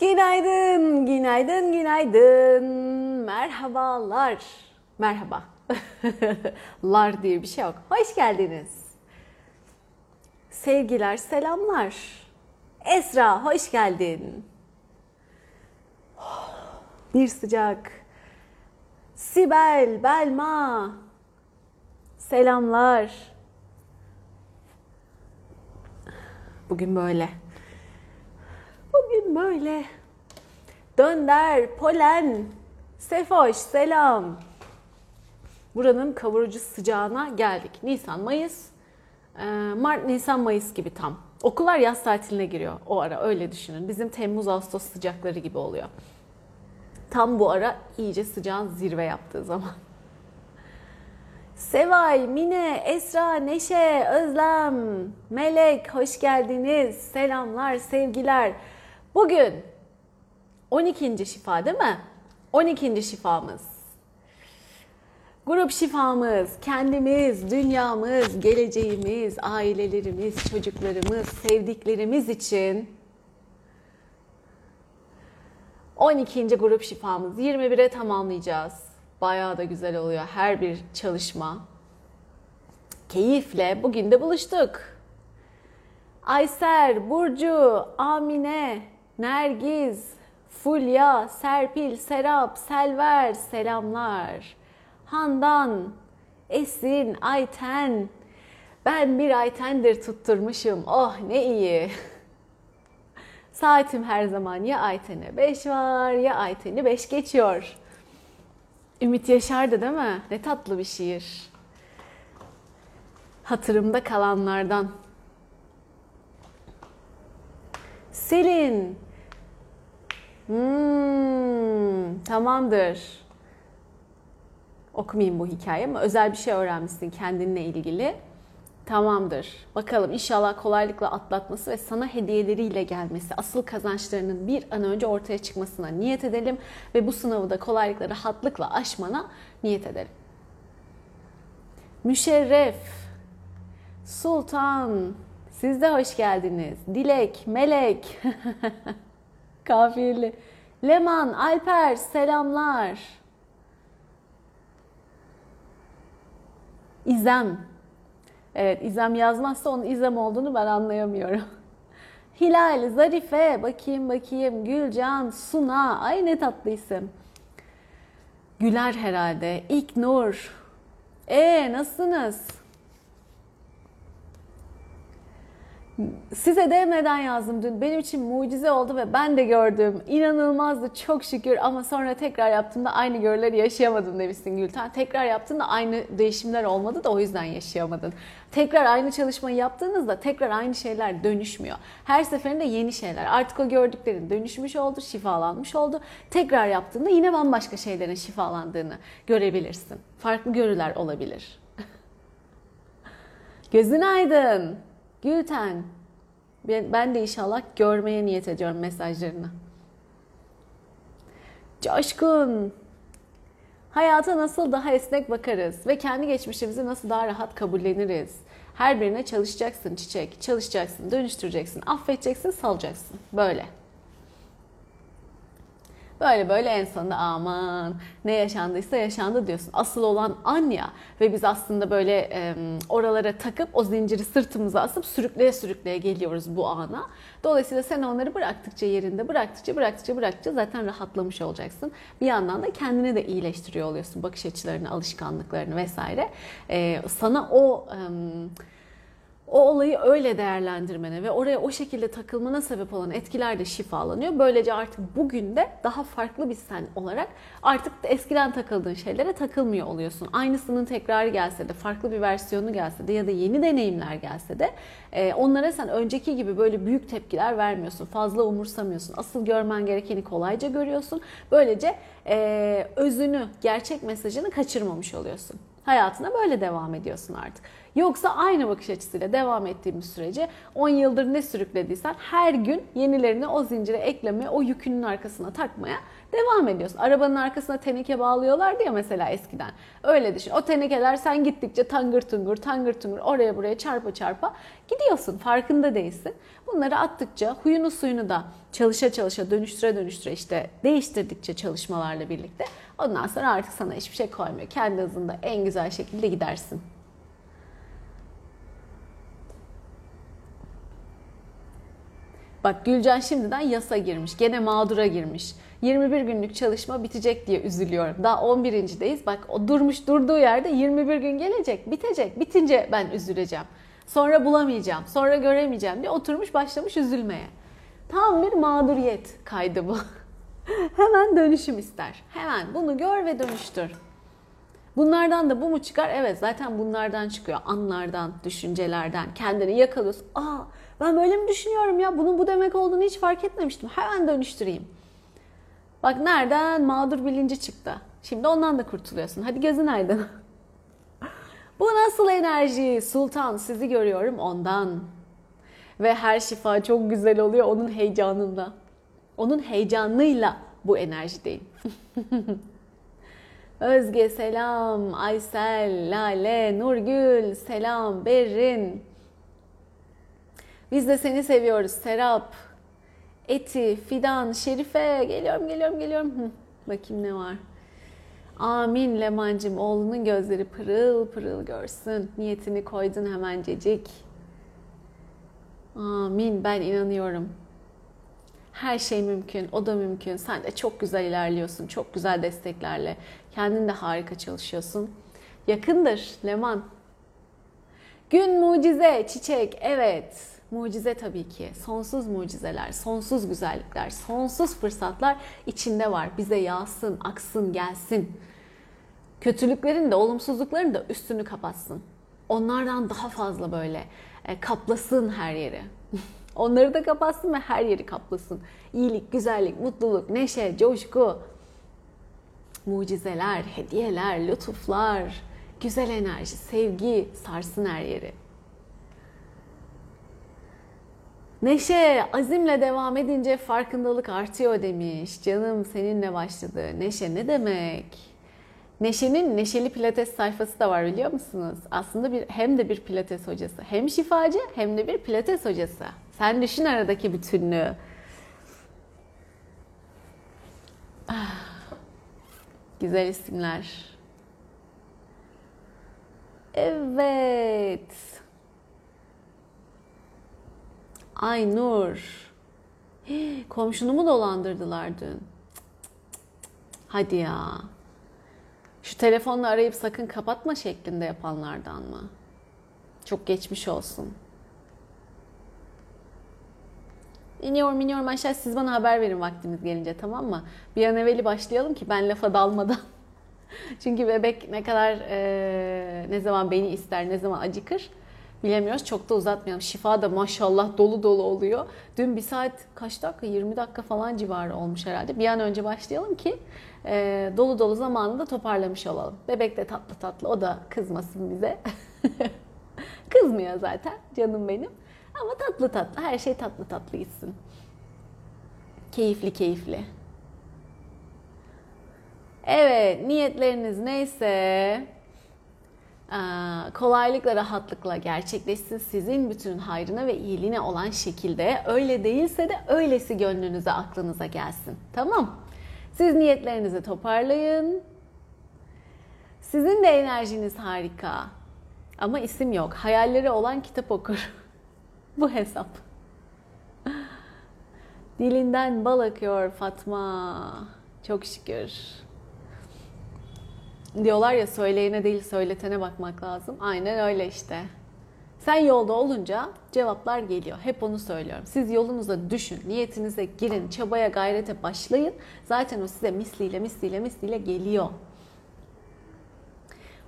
Günaydın, günaydın, günaydın. Merhabalar. Merhaba. Lar diye bir şey yok. Hoş geldiniz. Sevgiler, selamlar. Esra, hoş geldin. Bir sıcak. Sibel, Belma. Selamlar. Bugün böyle. Böyle. Dönder, polen, sefoş, selam. Buranın kavurucu sıcağına geldik. Nisan, Mayıs, e, Mart, Nisan, Mayıs gibi tam. Okullar yaz tatiline giriyor o ara öyle düşünün. Bizim Temmuz, Ağustos sıcakları gibi oluyor. Tam bu ara iyice sıcağın zirve yaptığı zaman. Sevay, Mine, Esra, Neşe, Özlem, Melek hoş geldiniz. Selamlar, sevgiler. Bugün 12. şifa değil mi? 12. şifamız. Grup şifamız, kendimiz, dünyamız, geleceğimiz, ailelerimiz, çocuklarımız, sevdiklerimiz için 12. grup şifamız 21'e tamamlayacağız. Bayağı da güzel oluyor her bir çalışma. Keyifle bugün de buluştuk. Ayser, Burcu, Amine, Nergiz, Fulya, Serpil, Serap, Selver selamlar. Handan, Esin, Ayten. Ben bir Ayten'dir tutturmuşum. Oh ne iyi. Saatim her zaman ya Ayten'e 5 var ya Ayten'i 5 geçiyor. Ümit Yaşar'dı değil mi? Ne tatlı bir şiir. Hatırımda kalanlardan. Selin. Hmm, tamamdır. Okumayayım bu hikaye ama özel bir şey öğrenmişsin kendinle ilgili. Tamamdır. Bakalım inşallah kolaylıkla atlatması ve sana hediyeleriyle gelmesi, asıl kazançlarının bir an önce ortaya çıkmasına niyet edelim ve bu sınavı da kolaylıkla, rahatlıkla aşmana niyet edelim. Müşerref, Sultan, siz de hoş geldiniz. Dilek, Melek, Kafirli, Leman, Alper, selamlar. İzem, Evet İzem yazmazsa onun İzem olduğunu ben anlayamıyorum. Hilal, Zarife, bakayım bakayım, Gülcan, Suna, ay ne tatlı isim. Güler herhalde, İknur. E nasılsınız? Size demeden yazdım dün. Benim için mucize oldu ve ben de gördüm. İnanılmazdı çok şükür ama sonra tekrar yaptığımda aynı görüleri yaşayamadım demişsin Gülten. Tekrar yaptığında aynı değişimler olmadı da o yüzden yaşayamadın. Tekrar aynı çalışmayı yaptığınızda tekrar aynı şeyler dönüşmüyor. Her seferinde yeni şeyler. Artık o gördüklerin dönüşmüş oldu, şifalanmış oldu. Tekrar yaptığında yine bambaşka şeylerin şifalandığını görebilirsin. Farklı görüler olabilir. Gözün aydın. Gülten, ben de inşallah görmeye niyet ediyorum mesajlarını. Coşkun, hayata nasıl daha esnek bakarız ve kendi geçmişimizi nasıl daha rahat kabulleniriz? Her birine çalışacaksın çiçek, çalışacaksın, dönüştüreceksin, affedeceksin, salacaksın. Böyle. Böyle böyle en sonunda aman ne yaşandıysa yaşandı diyorsun. Asıl olan Anya ve biz aslında böyle e, oralara takıp o zinciri sırtımıza asıp sürükleye sürükleye geliyoruz bu ana. Dolayısıyla sen onları bıraktıkça yerinde bıraktıkça bıraktıkça bıraktıkça zaten rahatlamış olacaksın. Bir yandan da kendini de iyileştiriyor oluyorsun. Bakış açılarını, alışkanlıklarını vesaire. E, sana o... E, o olayı öyle değerlendirmene ve oraya o şekilde takılmana sebep olan etkiler de şifalanıyor. Böylece artık bugün de daha farklı bir sen olarak artık eskiden takıldığın şeylere takılmıyor oluyorsun. Aynısının tekrarı gelse de, farklı bir versiyonu gelse de ya da yeni deneyimler gelse de e, onlara sen önceki gibi böyle büyük tepkiler vermiyorsun. Fazla umursamıyorsun. Asıl görmen gerekeni kolayca görüyorsun. Böylece e, özünü, gerçek mesajını kaçırmamış oluyorsun. Hayatına böyle devam ediyorsun artık. Yoksa aynı bakış açısıyla devam ettiğimiz sürece 10 yıldır ne sürüklediysen her gün yenilerini o zincire eklemeye, o yükünün arkasına takmaya devam ediyorsun. Arabanın arkasına teneke bağlıyorlardı ya mesela eskiden. Öyle düşün. O tenekeler sen gittikçe tangır tungur, tangır tungur oraya buraya çarpa çarpa gidiyorsun. Farkında değilsin. Bunları attıkça huyunu suyunu da çalışa çalışa dönüştüre dönüştüre işte değiştirdikçe çalışmalarla birlikte ondan sonra artık sana hiçbir şey koymuyor. Kendi hızında en güzel şekilde gidersin. Bak Gülcan şimdiden yasa girmiş. Gene mağdura girmiş. 21 günlük çalışma bitecek diye üzülüyorum. Daha 11.deyiz. Bak o durmuş durduğu yerde 21 gün gelecek, bitecek. Bitince ben üzüleceğim. Sonra bulamayacağım, sonra göremeyeceğim diye oturmuş başlamış üzülmeye. Tam bir mağduriyet kaydı bu. Hemen dönüşüm ister. Hemen bunu gör ve dönüştür. Bunlardan da bu mu çıkar? Evet zaten bunlardan çıkıyor. Anlardan, düşüncelerden. Kendini yakalıyorsun. Aa ben böyle mi düşünüyorum ya? Bunun bu demek olduğunu hiç fark etmemiştim. Hemen dönüştüreyim. Bak nereden? Mağdur bilinci çıktı. Şimdi ondan da kurtuluyorsun. Hadi gözün aydın. bu nasıl enerji? Sultan sizi görüyorum ondan. Ve her şifa çok güzel oluyor onun heyecanında. Onun heyecanıyla bu enerjideyim. Özge selam, Aysel, Lale, Nurgül selam, Berrin. Biz de seni seviyoruz Serap, Eti, Fidan, Şerife. Geliyorum, geliyorum, geliyorum. Hı, bakayım ne var. Amin Lemancım, oğlunun gözleri pırıl pırıl görsün. Niyetini koydun hemencecik. Amin, ben inanıyorum. Her şey mümkün, o da mümkün. Sen de çok güzel ilerliyorsun, çok güzel desteklerle. Kendin de harika çalışıyorsun. Yakındır Leman. Gün mucize, çiçek, evet. Mucize tabii ki. Sonsuz mucizeler, sonsuz güzellikler, sonsuz fırsatlar içinde var. Bize yağsın, aksın, gelsin. Kötülüklerin de, olumsuzlukların da üstünü kapatsın. Onlardan daha fazla böyle e, kaplasın her yeri. Onları da kapatsın ve her yeri kaplasın. İyilik, güzellik, mutluluk, neşe, coşku, mucizeler, hediyeler, lütuflar, güzel enerji, sevgi sarsın her yeri. Neşe azimle devam edince farkındalık artıyor demiş. Canım seninle başladı. Neşe ne demek? Neşe'nin Neşeli Pilates sayfası da var biliyor musunuz? Aslında bir hem de bir Pilates hocası. Hem şifacı hem de bir Pilates hocası. Sen düşün aradaki bütünlüğü. Ah, güzel isimler. Evet. Ay Nur. Komşunu mu dolandırdılar dün? Hadi ya. Şu telefonla arayıp sakın kapatma şeklinde yapanlardan mı? Çok geçmiş olsun. İniyorum iniyorum aşağı siz bana haber verin vaktiniz gelince tamam mı? Bir an evveli başlayalım ki ben lafa dalmadan. Çünkü bebek ne kadar e, ne zaman beni ister ne zaman acıkır bilemiyoruz. Çok da uzatmayalım. Şifa da maşallah dolu dolu oluyor. Dün bir saat kaç dakika? 20 dakika falan civarı olmuş herhalde. Bir an önce başlayalım ki e, dolu dolu zamanında toparlamış olalım. Bebek de tatlı tatlı. O da kızmasın bize. Kızmıyor zaten canım benim. Ama tatlı tatlı. Her şey tatlı tatlı gitsin. Keyifli keyifli. Evet, niyetleriniz neyse kolaylıkla, rahatlıkla gerçekleşsin sizin bütün hayrına ve iyiliğine olan şekilde. Öyle değilse de öylesi gönlünüze, aklınıza gelsin. Tamam. Siz niyetlerinizi toparlayın. Sizin de enerjiniz harika. Ama isim yok. Hayalleri olan kitap okur. Bu hesap. Dilinden bal akıyor Fatma. Çok şükür. Diyorlar ya söyleyene değil söyletene bakmak lazım. Aynen öyle işte. Sen yolda olunca cevaplar geliyor. Hep onu söylüyorum. Siz yolunuza düşün, niyetinize girin, çabaya, gayrete başlayın. Zaten o size misliyle, misliyle, misliyle geliyor.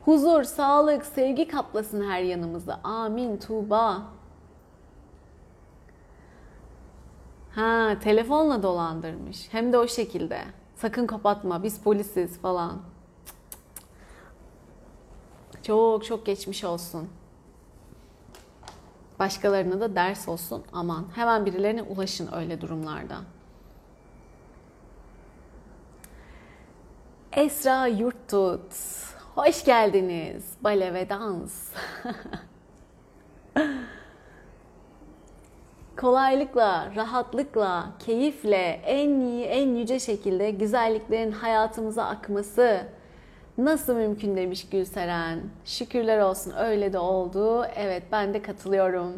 Huzur, sağlık, sevgi kaplasın her yanımızda. Amin Tuğba. Ha, telefonla dolandırmış. Hem de o şekilde. Sakın kapatma, biz polisiz falan. Çok çok geçmiş olsun. Başkalarına da ders olsun. Aman hemen birilerine ulaşın öyle durumlarda. Esra Yurttut. Hoş geldiniz. Bale ve dans. Kolaylıkla, rahatlıkla, keyifle, en iyi, en yüce şekilde güzelliklerin hayatımıza akması nasıl mümkün demiş Gülseren. Şükürler olsun öyle de oldu. Evet ben de katılıyorum.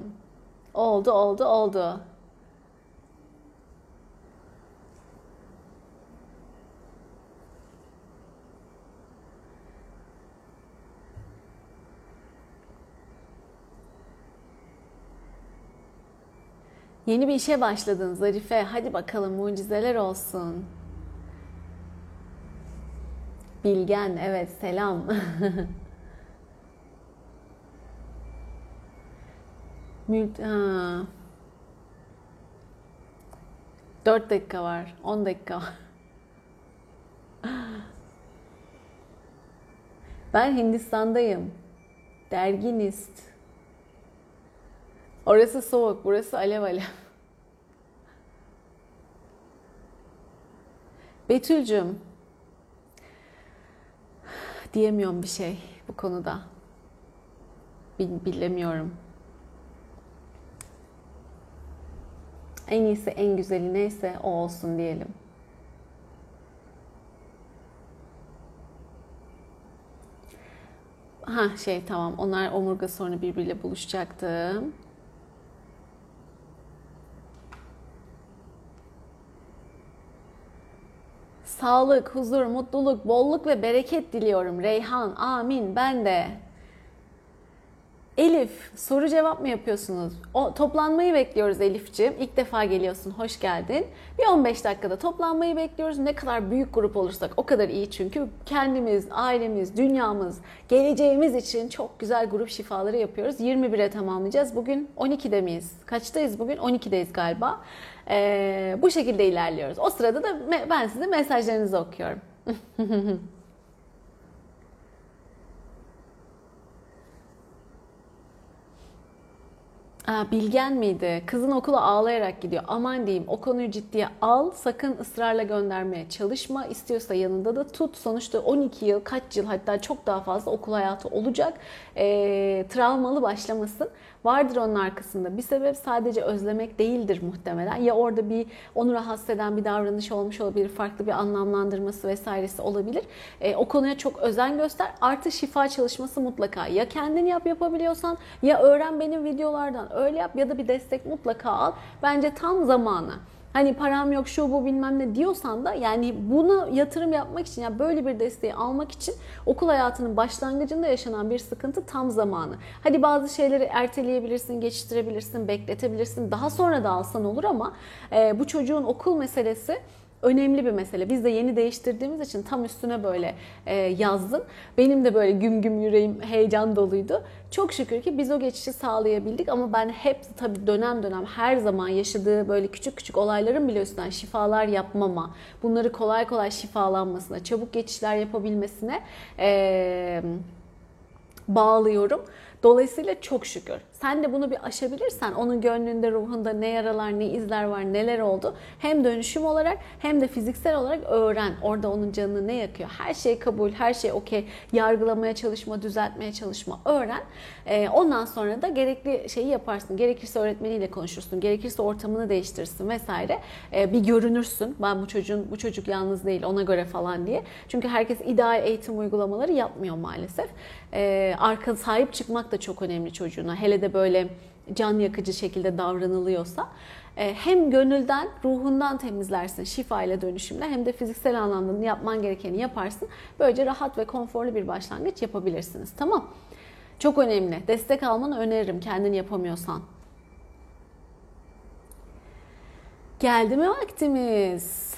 Oldu, oldu, oldu. Yeni bir işe başladın Zarife. Hadi bakalım mucizeler olsun. Bilgen, evet selam. Mült ha. 4 dakika var. 10 dakika. Ben Hindistan'dayım. Derginist. Orası soğuk, burası alev alev. Betül'cüm, diyemiyorum bir şey bu konuda. Bilemiyorum. En iyisi, en güzeli neyse o olsun diyelim. Ha şey tamam onlar omurga sonra birbiriyle buluşacaktı. Sağlık, huzur, mutluluk, bolluk ve bereket diliyorum. Reyhan, amin. Ben de. Elif, soru cevap mı yapıyorsunuz? O toplanmayı bekliyoruz Elif'ciğim. İlk defa geliyorsun, hoş geldin. Bir 15 dakikada toplanmayı bekliyoruz. Ne kadar büyük grup olursak o kadar iyi çünkü kendimiz, ailemiz, dünyamız, geleceğimiz için çok güzel grup şifaları yapıyoruz. 21'e tamamlayacağız. Bugün 12'de miyiz? Kaçtayız bugün? 12'deyiz galiba. Ee, bu şekilde ilerliyoruz. O sırada da ben size mesajlarınızı okuyorum. Aa, Bilgen miydi? Kızın okula ağlayarak gidiyor. Aman diyeyim o konuyu ciddiye al. Sakın ısrarla göndermeye çalışma. İstiyorsa yanında da tut. Sonuçta 12 yıl, kaç yıl hatta çok daha fazla okul hayatı olacak. E, travmalı başlamasın. Vardır onun arkasında. Bir sebep sadece özlemek değildir muhtemelen. Ya orada bir onu rahatsız eden bir davranış olmuş olabilir. Farklı bir anlamlandırması vesairesi olabilir. E, o konuya çok özen göster. Artı şifa çalışması mutlaka. Ya kendin yap yapabiliyorsan ya öğren benim videolardan öyle yap ya da bir destek mutlaka al. Bence tam zamanı hani param yok şu bu bilmem ne diyorsan da yani buna yatırım yapmak için yani böyle bir desteği almak için okul hayatının başlangıcında yaşanan bir sıkıntı tam zamanı. Hadi bazı şeyleri erteleyebilirsin, geçiştirebilirsin, bekletebilirsin. Daha sonra da alsan olur ama e, bu çocuğun okul meselesi önemli bir mesele. Biz de yeni değiştirdiğimiz için tam üstüne böyle e, yazdım. Benim de böyle güm güm yüreğim heyecan doluydu. Çok şükür ki biz o geçişi sağlayabildik ama ben hep tabii dönem dönem her zaman yaşadığı böyle küçük küçük olayların bile üstünden şifalar yapmama, bunları kolay kolay şifalanmasına, çabuk geçişler yapabilmesine e, bağlıyorum. Dolayısıyla çok şükür. Sen de bunu bir aşabilirsen onun gönlünde, ruhunda ne yaralar, ne izler var, neler oldu. Hem dönüşüm olarak hem de fiziksel olarak öğren. Orada onun canını ne yakıyor. Her şey kabul, her şey okey. Yargılamaya çalışma, düzeltmeye çalışma. Öğren. Ee, ondan sonra da gerekli şeyi yaparsın. Gerekirse öğretmeniyle konuşursun. Gerekirse ortamını değiştirirsin vesaire. Ee, bir görünürsün. Ben bu çocuğun, bu çocuk yalnız değil ona göre falan diye. Çünkü herkes ideal eğitim uygulamaları yapmıyor maalesef. Ee, arka sahip çıkmak da çok önemli çocuğuna. Hele de böyle can yakıcı şekilde davranılıyorsa e, hem gönülden, ruhundan temizlersin şifa ile dönüşümle hem de fiziksel anlamda yapman gerekeni yaparsın. Böylece rahat ve konforlu bir başlangıç yapabilirsiniz. Tamam. Çok önemli. Destek almanı öneririm kendin yapamıyorsan. Geldi mi vaktimiz?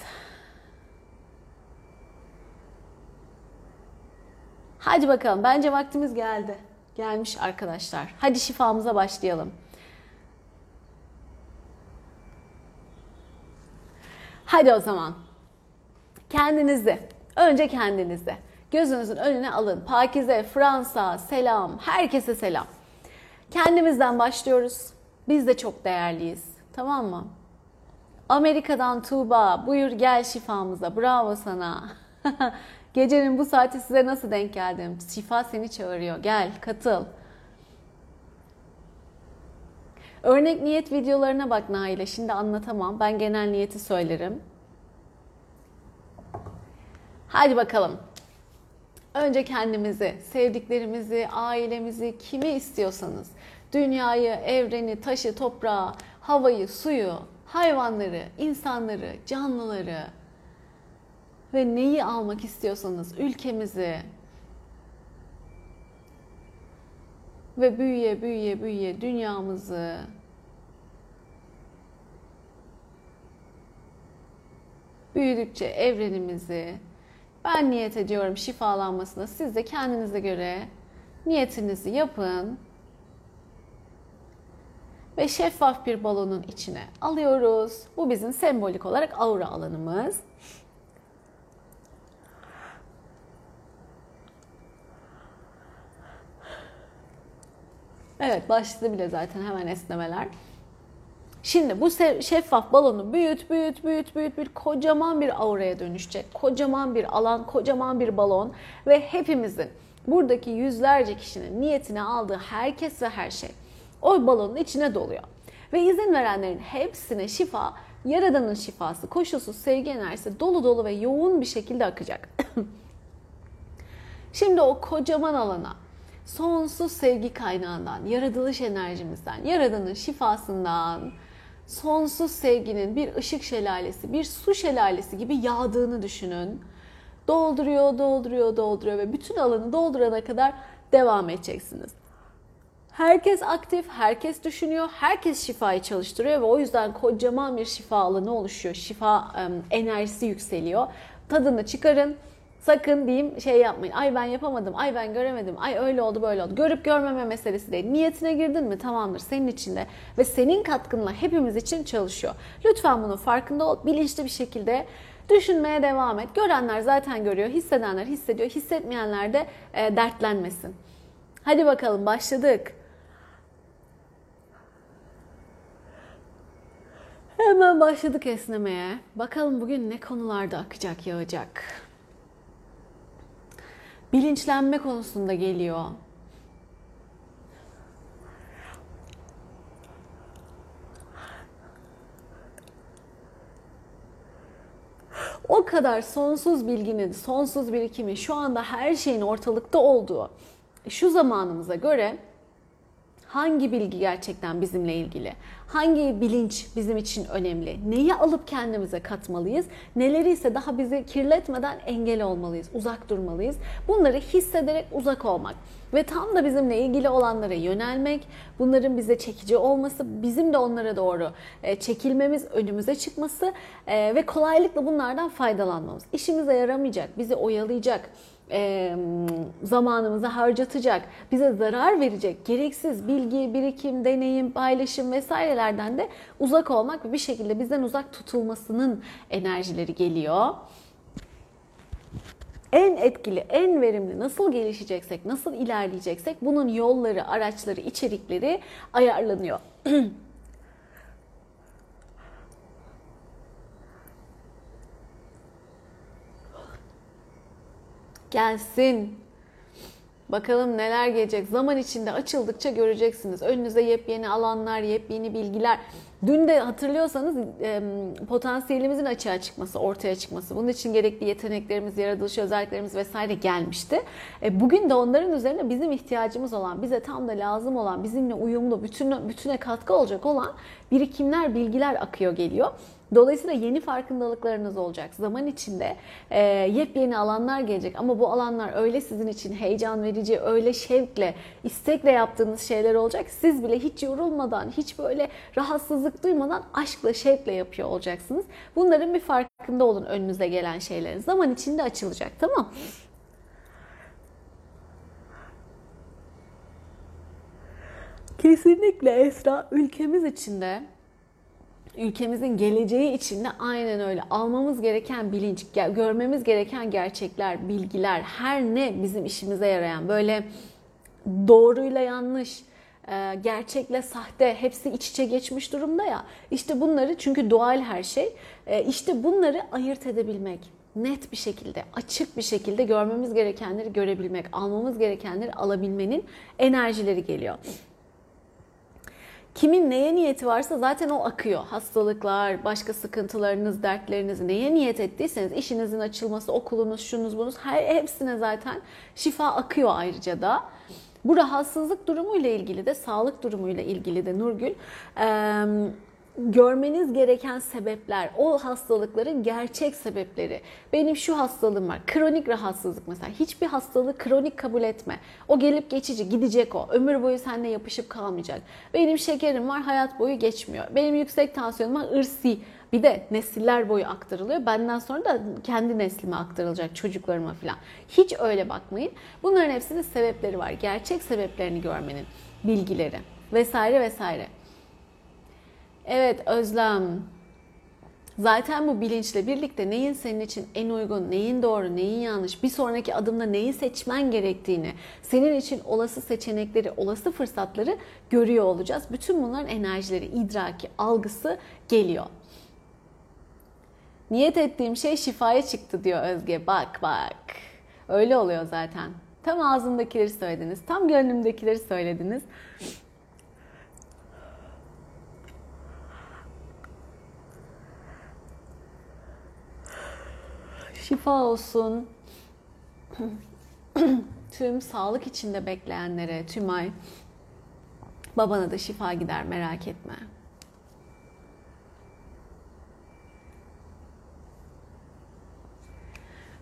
Hadi bakalım. Bence vaktimiz geldi gelmiş arkadaşlar. Hadi şifamıza başlayalım. Hadi o zaman. Kendinizi, önce kendinizi gözünüzün önüne alın. Pakize, Fransa, selam, herkese selam. Kendimizden başlıyoruz. Biz de çok değerliyiz. Tamam mı? Amerika'dan Tuğba, buyur gel şifamıza. Bravo sana. Gecenin bu saati size nasıl denk geldim? Şifa seni çağırıyor. Gel, katıl. Örnek niyet videolarına bak Naile. Şimdi anlatamam. Ben genel niyeti söylerim. Hadi bakalım. Önce kendimizi, sevdiklerimizi, ailemizi, kimi istiyorsanız, dünyayı, evreni, taşı, toprağı, havayı, suyu, hayvanları, insanları, canlıları ve neyi almak istiyorsanız ülkemizi ve büyüye büyüye büyüye dünyamızı büyüdükçe evrenimizi ben niyet ediyorum şifalanmasına. Siz de kendinize göre niyetinizi yapın. Ve şeffaf bir balonun içine alıyoruz. Bu bizim sembolik olarak aura alanımız. Evet başladı bile zaten hemen esnemeler. Şimdi bu şeffaf balonu büyüt, büyüt, büyüt, büyüt, büyüt kocaman bir auraya dönüşecek. Kocaman bir alan, kocaman bir balon ve hepimizin buradaki yüzlerce kişinin niyetine aldığı herkes ve her şey o balonun içine doluyor. Ve izin verenlerin hepsine şifa, Yaradan'ın şifası, koşulsuz sevgi enerjisi dolu dolu ve yoğun bir şekilde akacak. Şimdi o kocaman alana sonsuz sevgi kaynağından, yaratılış enerjimizden, Yaradan'ın şifasından, sonsuz sevginin bir ışık şelalesi, bir su şelalesi gibi yağdığını düşünün. Dolduruyor, dolduruyor, dolduruyor ve bütün alanı doldurana kadar devam edeceksiniz. Herkes aktif, herkes düşünüyor, herkes şifayı çalıştırıyor ve o yüzden kocaman bir şifa alanı oluşuyor. Şifa enerjisi yükseliyor. Tadını çıkarın. Sakın diyeyim şey yapmayın. Ay ben yapamadım, ay ben göremedim, ay öyle oldu böyle oldu. Görüp görmeme meselesi değil. Niyetine girdin mi tamamdır senin içinde ve senin katkınla hepimiz için çalışıyor. Lütfen bunun farkında ol, bilinçli bir şekilde düşünmeye devam et. Görenler zaten görüyor, hissedenler hissediyor, hissetmeyenler de e, dertlenmesin. Hadi bakalım başladık. Hemen başladık esnemeye. Bakalım bugün ne konularda akacak, yağacak. Bilinçlenme konusunda geliyor. O kadar sonsuz bilginin, sonsuz birikimi, şu anda her şeyin ortalıkta olduğu şu zamanımıza göre hangi bilgi gerçekten bizimle ilgili? Hangi bilinç bizim için önemli? Neyi alıp kendimize katmalıyız? Neleri ise daha bizi kirletmeden engel olmalıyız, uzak durmalıyız. Bunları hissederek uzak olmak ve tam da bizimle ilgili olanlara yönelmek, bunların bize çekici olması, bizim de onlara doğru e, çekilmemiz, önümüze çıkması e, ve kolaylıkla bunlardan faydalanmamız. İşimize yaramayacak, bizi oyalayacak, e, zamanımızı harcatacak, bize zarar verecek gereksiz bilgi, birikim, deneyim, paylaşım vesairelerden de uzak olmak ve bir şekilde bizden uzak tutulmasının enerjileri geliyor. En etkili, en verimli nasıl gelişeceksek, nasıl ilerleyeceksek bunun yolları, araçları, içerikleri ayarlanıyor. Gelsin. Bakalım neler gelecek. Zaman içinde açıldıkça göreceksiniz. Önünüze yepyeni alanlar, yepyeni bilgiler. Dün de hatırlıyorsanız potansiyelimizin açığa çıkması, ortaya çıkması, bunun için gerekli yeteneklerimiz, yaratılış özelliklerimiz vesaire gelmişti. E, bugün de onların üzerine bizim ihtiyacımız olan, bize tam da lazım olan, bizimle uyumlu, bütün, bütüne katkı olacak olan birikimler, bilgiler akıyor geliyor. Dolayısıyla yeni farkındalıklarınız olacak. Zaman içinde e, yepyeni alanlar gelecek ama bu alanlar öyle sizin için heyecan verici, öyle şevkle, istekle yaptığınız şeyler olacak. Siz bile hiç yorulmadan, hiç böyle rahatsızlık duymadan aşkla, şevkle yapıyor olacaksınız. Bunların bir farkında olun önünüze gelen şeylerin. Zaman içinde açılacak tamam Kesinlikle Esra ülkemiz içinde ülkemizin geleceği için de aynen öyle. Almamız gereken bilinç, görmemiz gereken gerçekler, bilgiler, her ne bizim işimize yarayan böyle doğruyla yanlış, e, gerçekle sahte hepsi iç içe geçmiş durumda ya. İşte bunları çünkü doğal her şey. E, işte bunları ayırt edebilmek net bir şekilde, açık bir şekilde görmemiz gerekenleri görebilmek, almamız gerekenleri alabilmenin enerjileri geliyor. Kimin neye niyeti varsa zaten o akıyor. Hastalıklar, başka sıkıntılarınız, dertleriniz neye niyet ettiyseniz işinizin açılması, okulunuz, şunuz bunuz her hepsine zaten şifa akıyor ayrıca da. Bu rahatsızlık durumuyla ilgili de, sağlık durumuyla ilgili de Nurgül görmeniz gereken sebepler, o hastalıkların gerçek sebepleri. Benim şu hastalığım var, kronik rahatsızlık mesela. Hiçbir hastalığı kronik kabul etme. O gelip geçici, gidecek o. Ömür boyu seninle yapışıp kalmayacak. Benim şekerim var, hayat boyu geçmiyor. Benim yüksek tansiyonum var, ırsi. Bir de nesiller boyu aktarılıyor. Benden sonra da kendi neslime aktarılacak çocuklarıma falan. Hiç öyle bakmayın. Bunların hepsinin sebepleri var. Gerçek sebeplerini görmenin bilgileri vesaire vesaire. Evet Özlem. Zaten bu bilinçle birlikte neyin senin için en uygun, neyin doğru, neyin yanlış, bir sonraki adımda neyi seçmen gerektiğini, senin için olası seçenekleri, olası fırsatları görüyor olacağız. Bütün bunların enerjileri, idraki, algısı geliyor. Niyet ettiğim şey şifaya çıktı diyor Özge. Bak bak. Öyle oluyor zaten. Tam ağzımdakileri söylediniz. Tam gönlümdekileri söylediniz. Şifa olsun. tüm sağlık içinde bekleyenlere, tüm ay babana da şifa gider merak etme.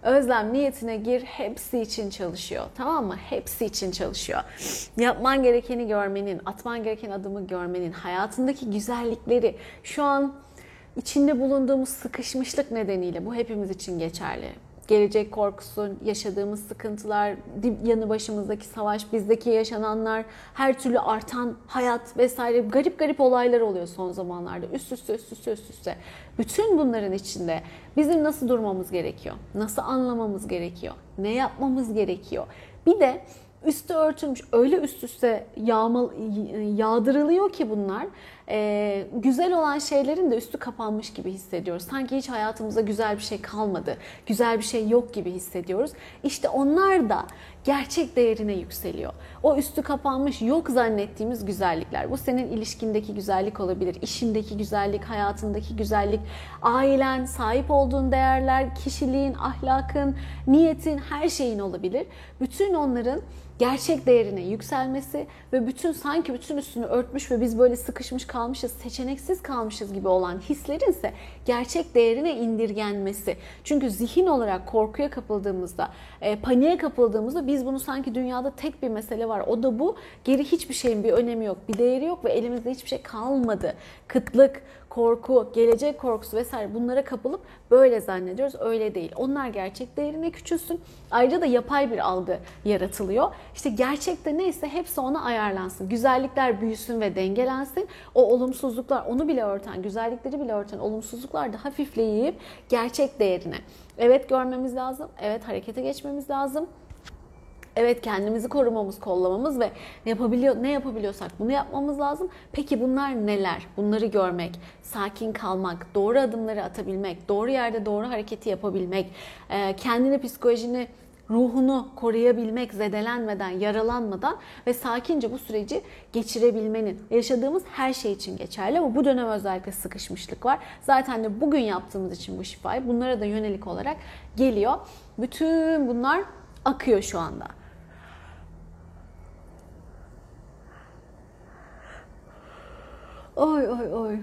Özlem niyetine gir hepsi için çalışıyor. Tamam mı? Hepsi için çalışıyor. Yapman gerekeni görmenin, atman gereken adımı görmenin, hayatındaki güzellikleri şu an içinde bulunduğumuz sıkışmışlık nedeniyle bu hepimiz için geçerli. Gelecek korkusu, yaşadığımız sıkıntılar, yanı başımızdaki savaş, bizdeki yaşananlar, her türlü artan hayat vesaire garip garip olaylar oluyor son zamanlarda. Üst üste üst üste üst üste. Bütün bunların içinde bizim nasıl durmamız gerekiyor? Nasıl anlamamız gerekiyor? Ne yapmamız gerekiyor? Bir de üstü örtülmüş öyle üst üste yağmal, yağdırılıyor ki bunlar e, güzel olan şeylerin de üstü kapanmış gibi hissediyoruz. Sanki hiç hayatımızda güzel bir şey kalmadı, güzel bir şey yok gibi hissediyoruz. İşte onlar da gerçek değerine yükseliyor. O üstü kapanmış yok zannettiğimiz güzellikler. Bu senin ilişkindeki güzellik olabilir, işindeki güzellik, hayatındaki güzellik, ailen, sahip olduğun değerler, kişiliğin, ahlakın, niyetin, her şeyin olabilir. Bütün onların gerçek değerine yükselmesi ve bütün sanki bütün üstünü örtmüş ve biz böyle sıkışmış kalmışız, seçeneksiz kalmışız gibi olan hislerin ise gerçek değerine indirgenmesi. Çünkü zihin olarak korkuya kapıldığımızda, e, paniğe kapıldığımızda biz bunu sanki dünyada tek bir mesele var. O da bu. Geri hiçbir şeyin bir önemi yok, bir değeri yok ve elimizde hiçbir şey kalmadı. Kıtlık, korku, gelecek korkusu vesaire bunlara kapılıp böyle zannediyoruz. Öyle değil. Onlar gerçek değerine küçülsün. Ayrıca da yapay bir algı yaratılıyor. İşte gerçekte neyse hepsi ona ayarlansın. Güzellikler büyüsün ve dengelensin. O olumsuzluklar onu bile örten, güzellikleri bile örten olumsuzluklar da hafifleyip gerçek değerine. Evet görmemiz lazım. Evet harekete geçmemiz lazım. Evet kendimizi korumamız, kollamamız ve ne yapabiliyor ne yapabiliyorsak bunu yapmamız lazım. Peki bunlar neler? Bunları görmek, sakin kalmak, doğru adımları atabilmek, doğru yerde doğru hareketi yapabilmek, e, kendini psikolojini ruhunu koruyabilmek, zedelenmeden, yaralanmadan ve sakince bu süreci geçirebilmenin yaşadığımız her şey için geçerli ama bu dönem özellikle sıkışmışlık var. Zaten de bugün yaptığımız için bu şifayı bunlara da yönelik olarak geliyor. Bütün bunlar akıyor şu anda. Oy oy oy.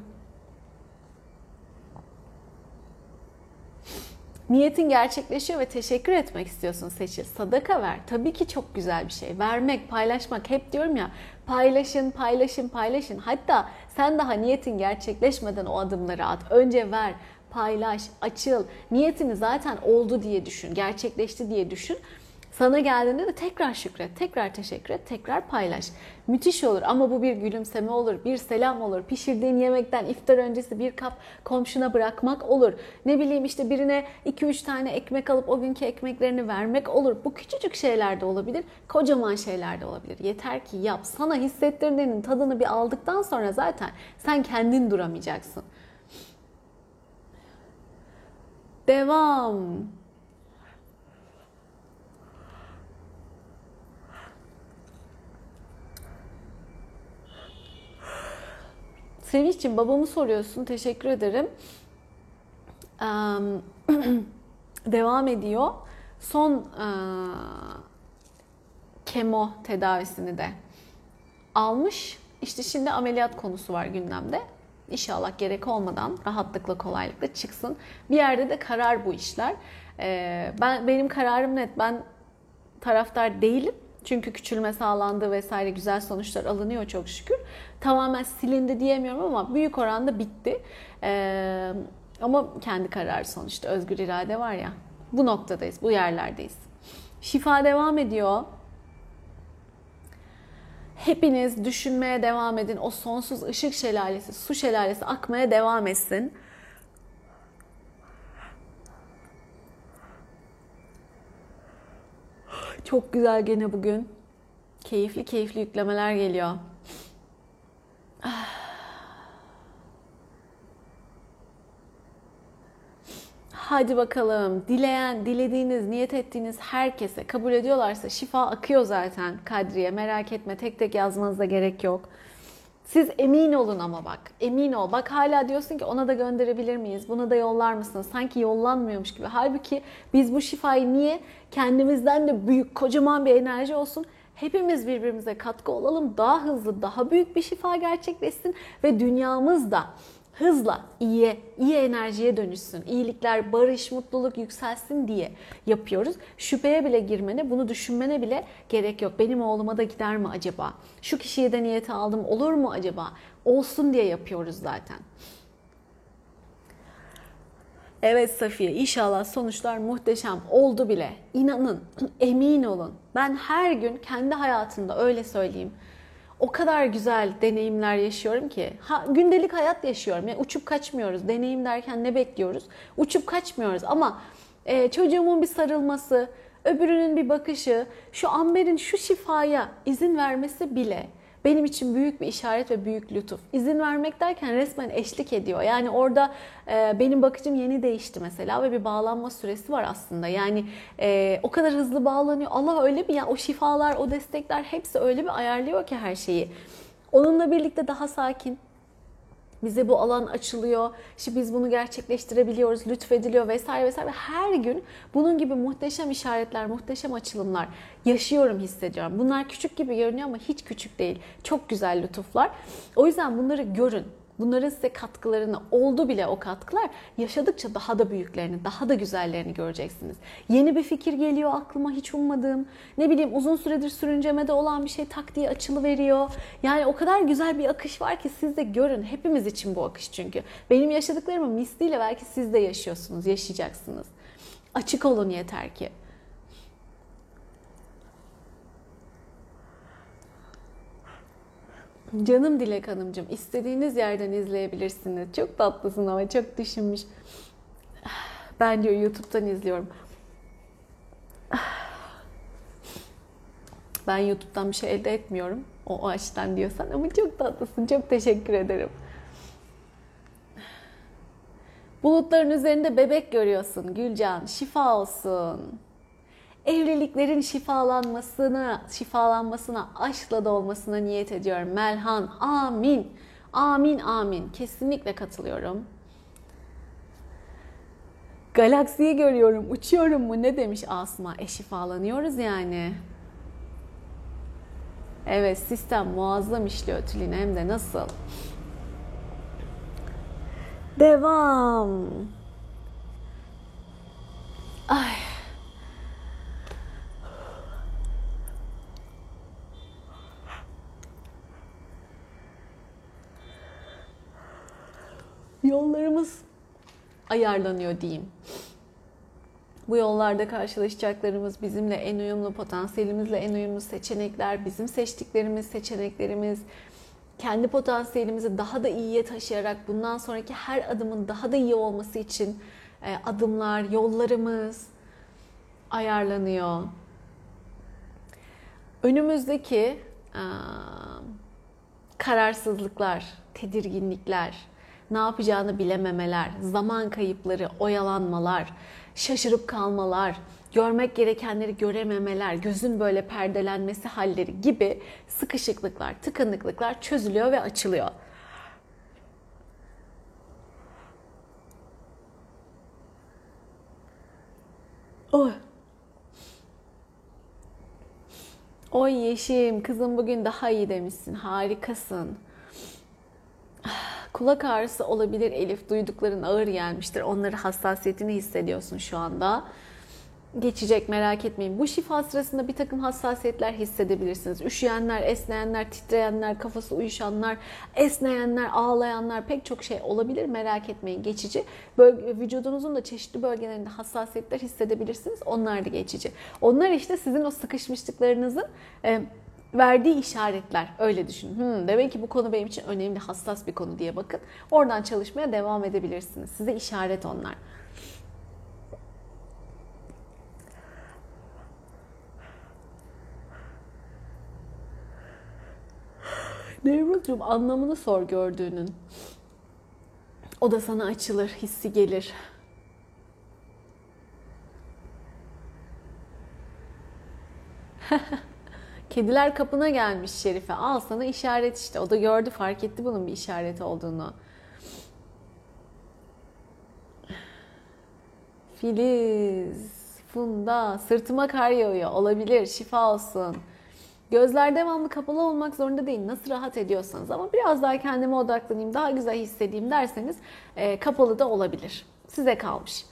Niyetin gerçekleşiyor ve teşekkür etmek istiyorsun seçil. Sadaka ver. Tabii ki çok güzel bir şey. Vermek, paylaşmak. Hep diyorum ya paylaşın, paylaşın, paylaşın. Hatta sen daha niyetin gerçekleşmeden o adımları at. Önce ver, paylaş, açıl. Niyetini zaten oldu diye düşün, gerçekleşti diye düşün. Sana geldiğinde de tekrar şükret, tekrar teşekkür et, tekrar paylaş. Müthiş olur ama bu bir gülümseme olur, bir selam olur. Pişirdiğin yemekten iftar öncesi bir kap komşuna bırakmak olur. Ne bileyim işte birine 2-3 tane ekmek alıp o günkü ekmeklerini vermek olur. Bu küçücük şeyler de olabilir, kocaman şeyler de olabilir. Yeter ki yap. Sana hissettirdiğinin tadını bir aldıktan sonra zaten sen kendin duramayacaksın. Devam. Sevinç'ciğim babamı soruyorsun. Teşekkür ederim. devam ediyor. Son kemo tedavisini de almış. İşte şimdi ameliyat konusu var gündemde. İnşallah gerek olmadan rahatlıkla kolaylıkla çıksın. Bir yerde de karar bu işler. ben benim kararım net. Ben taraftar değilim. Çünkü küçülme sağlandı vesaire güzel sonuçlar alınıyor çok şükür. Tamamen silindi diyemiyorum ama büyük oranda bitti. Ee, ama kendi kararı sonuçta özgür irade var ya. Bu noktadayız, bu yerlerdeyiz. Şifa devam ediyor. Hepiniz düşünmeye devam edin. O sonsuz ışık şelalesi, su şelalesi akmaya devam etsin. Çok güzel gene bugün. Keyifli keyifli yüklemeler geliyor. Hadi bakalım. Dileyen, dilediğiniz, niyet ettiğiniz herkese kabul ediyorlarsa şifa akıyor zaten Kadriye. Merak etme tek tek yazmanıza gerek yok. Siz emin olun ama bak. Emin ol. Bak hala diyorsun ki ona da gönderebilir miyiz? Buna da yollar mısınız? Sanki yollanmıyormuş gibi. Halbuki biz bu şifayı niye kendimizden de büyük kocaman bir enerji olsun hepimiz birbirimize katkı olalım. Daha hızlı, daha büyük bir şifa gerçekleşsin ve dünyamız da hızla iyiye, iyi enerjiye dönüşsün. İyilikler, barış, mutluluk yükselsin diye yapıyoruz. Şüpheye bile girmene, bunu düşünmene bile gerek yok. Benim oğluma da gider mi acaba? Şu kişiye de niyeti aldım olur mu acaba? Olsun diye yapıyoruz zaten. Evet Safiye inşallah sonuçlar muhteşem oldu bile. İnanın, emin olun. Ben her gün kendi hayatımda öyle söyleyeyim o kadar güzel deneyimler yaşıyorum ki. Ha, gündelik hayat yaşıyorum. Yani uçup kaçmıyoruz. Deneyim derken ne bekliyoruz? Uçup kaçmıyoruz ama e, çocuğumun bir sarılması, öbürünün bir bakışı, şu Amber'in şu şifaya izin vermesi bile benim için büyük bir işaret ve büyük lütuf. İzin vermek derken resmen eşlik ediyor. Yani orada e, benim bakıcım yeni değişti mesela ve bir bağlanma süresi var aslında. Yani e, o kadar hızlı bağlanıyor. Allah öyle bir ya o şifalar, o destekler hepsi öyle bir ayarlıyor ki her şeyi. Onunla birlikte daha sakin, bize bu alan açılıyor. İşte biz bunu gerçekleştirebiliyoruz, lütfediliyor vesaire vesaire. Ve her gün bunun gibi muhteşem işaretler, muhteşem açılımlar yaşıyorum, hissediyorum. Bunlar küçük gibi görünüyor ama hiç küçük değil. Çok güzel lütuflar. O yüzden bunları görün. Bunların size katkılarını oldu bile o katkılar yaşadıkça daha da büyüklerini, daha da güzellerini göreceksiniz. Yeni bir fikir geliyor aklıma hiç ummadığım. Ne bileyim uzun süredir sürüncemede olan bir şey tak diye açılı veriyor. Yani o kadar güzel bir akış var ki siz de görün. Hepimiz için bu akış çünkü. Benim yaşadıklarımı misliyle belki siz de yaşıyorsunuz, yaşayacaksınız. Açık olun yeter ki. Canım Dilek Hanımcığım istediğiniz yerden izleyebilirsiniz. Çok tatlısın ama çok düşünmüş. Ben diyor YouTube'dan izliyorum. Ben YouTube'dan bir şey elde etmiyorum. O, o açıdan diyorsan ama çok tatlısın. Çok teşekkür ederim. Bulutların üzerinde bebek görüyorsun Gülcan. Şifa olsun evliliklerin şifalanmasına, şifalanmasına, aşkla dolmasına niyet ediyorum. Melhan, amin. Amin, amin. Kesinlikle katılıyorum. Galaksiyi görüyorum, uçuyorum mu? Ne demiş Asma? E şifalanıyoruz yani. Evet, sistem muazzam işliyor Tülin hem de nasıl? Devam. Ay. Yollarımız ayarlanıyor diyeyim. Bu yollarda karşılaşacaklarımız bizimle en uyumlu, potansiyelimizle en uyumlu seçenekler, bizim seçtiklerimiz, seçeneklerimiz, kendi potansiyelimizi daha da iyiye taşıyarak bundan sonraki her adımın daha da iyi olması için e, adımlar, yollarımız ayarlanıyor. Önümüzdeki e, kararsızlıklar, tedirginlikler, ne yapacağını bilememeler, zaman kayıpları, oyalanmalar, şaşırıp kalmalar, görmek gerekenleri görememeler, gözün böyle perdelenmesi halleri gibi sıkışıklıklar, tıkanıklıklar çözülüyor ve açılıyor. Oy. Oy Yeşim, kızım bugün daha iyi demişsin. Harikasın. Kulak ağrısı olabilir Elif. Duydukların ağır gelmiştir. Onları hassasiyetini hissediyorsun şu anda geçecek merak etmeyin. Bu şifa sırasında bir takım hassasiyetler hissedebilirsiniz. Üşüyenler, esneyenler, titreyenler, kafası uyuşanlar, esneyenler, ağlayanlar pek çok şey olabilir. Merak etmeyin geçici. Bölge, vücudunuzun da çeşitli bölgelerinde hassasiyetler hissedebilirsiniz. Onlar da geçici. Onlar işte sizin o sıkışmışlıklarınızın e, verdiği işaretler. Öyle düşünün. Hmm, demek ki bu konu benim için önemli, hassas bir konu diye bakın. Oradan çalışmaya devam edebilirsiniz. Size işaret onlar. Nevruzcuğum anlamını sor gördüğünün. O da sana açılır, hissi gelir. Kediler kapına gelmiş Şerife. Al sana işaret işte. O da gördü, fark etti bunun bir işaret olduğunu. Filiz, Funda, sırtıma kar yağıyor. Olabilir, şifa olsun. Gözler devamlı kapalı olmak zorunda değil. Nasıl rahat ediyorsanız ama biraz daha kendime odaklanayım, daha güzel hissedeyim derseniz e, kapalı da olabilir. Size kalmış.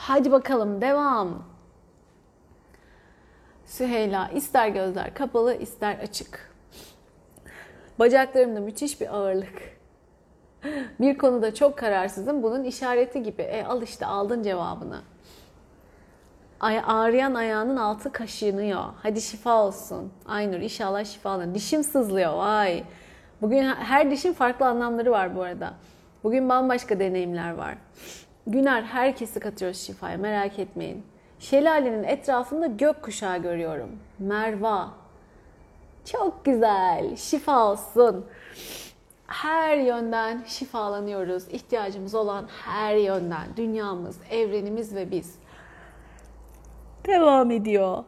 Hadi bakalım devam. Süheyla ister gözler kapalı ister açık. Bacaklarımda müthiş bir ağırlık. Bir konuda çok kararsızım. Bunun işareti gibi. E, al işte aldın cevabını. Ay, ağrıyan ayağının altı kaşınıyor. Hadi şifa olsun. Aynur inşallah şifa alın. Dişim sızlıyor. Vay. Bugün her dişin farklı anlamları var bu arada. Bugün bambaşka deneyimler var. Güner herkesi katıyoruz şifaya merak etmeyin. Şelalenin etrafında gök kuşağı görüyorum. Merva. Çok güzel. Şifa olsun. Her yönden şifalanıyoruz. İhtiyacımız olan her yönden. Dünyamız, evrenimiz ve biz devam ediyor.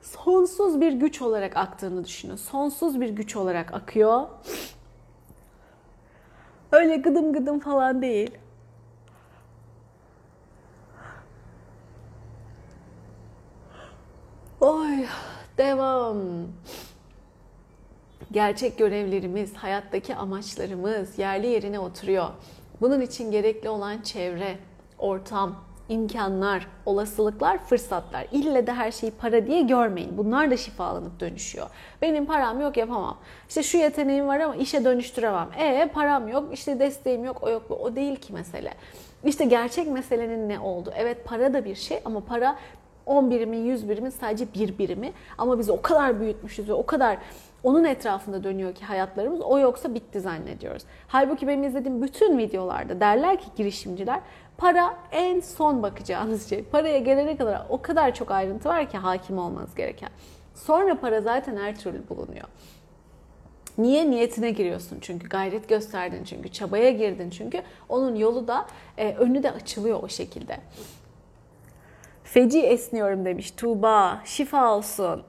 Sonsuz bir güç olarak aktığını düşünün. Sonsuz bir güç olarak akıyor. Öyle gıdım gıdım falan değil. Oy, devam. Gerçek görevlerimiz, hayattaki amaçlarımız yerli yerine oturuyor. Bunun için gerekli olan çevre, ortam, imkanlar, olasılıklar, fırsatlar. İlle de her şeyi para diye görmeyin. Bunlar da şifalanıp dönüşüyor. Benim param yok yapamam. İşte şu yeteneğim var ama işe dönüştüremem. E param yok, işte desteğim yok, o yok bu. O değil ki mesele. İşte gerçek meselenin ne oldu? Evet para da bir şey ama para 10 birimi, 100 birimi sadece bir birimi. Ama biz o kadar büyütmüşüz ve o kadar onun etrafında dönüyor ki hayatlarımız. O yoksa bitti zannediyoruz. Halbuki benim izlediğim bütün videolarda derler ki girişimciler para en son bakacağınız şey. Paraya gelene kadar o kadar çok ayrıntı var ki hakim olmanız gereken. Sonra para zaten her türlü bulunuyor. Niye? Niyetine giriyorsun çünkü. Gayret gösterdin çünkü. Çabaya girdin çünkü. Onun yolu da, e, önü de açılıyor o şekilde. Feci esniyorum demiş Tuğba. Şifa olsun.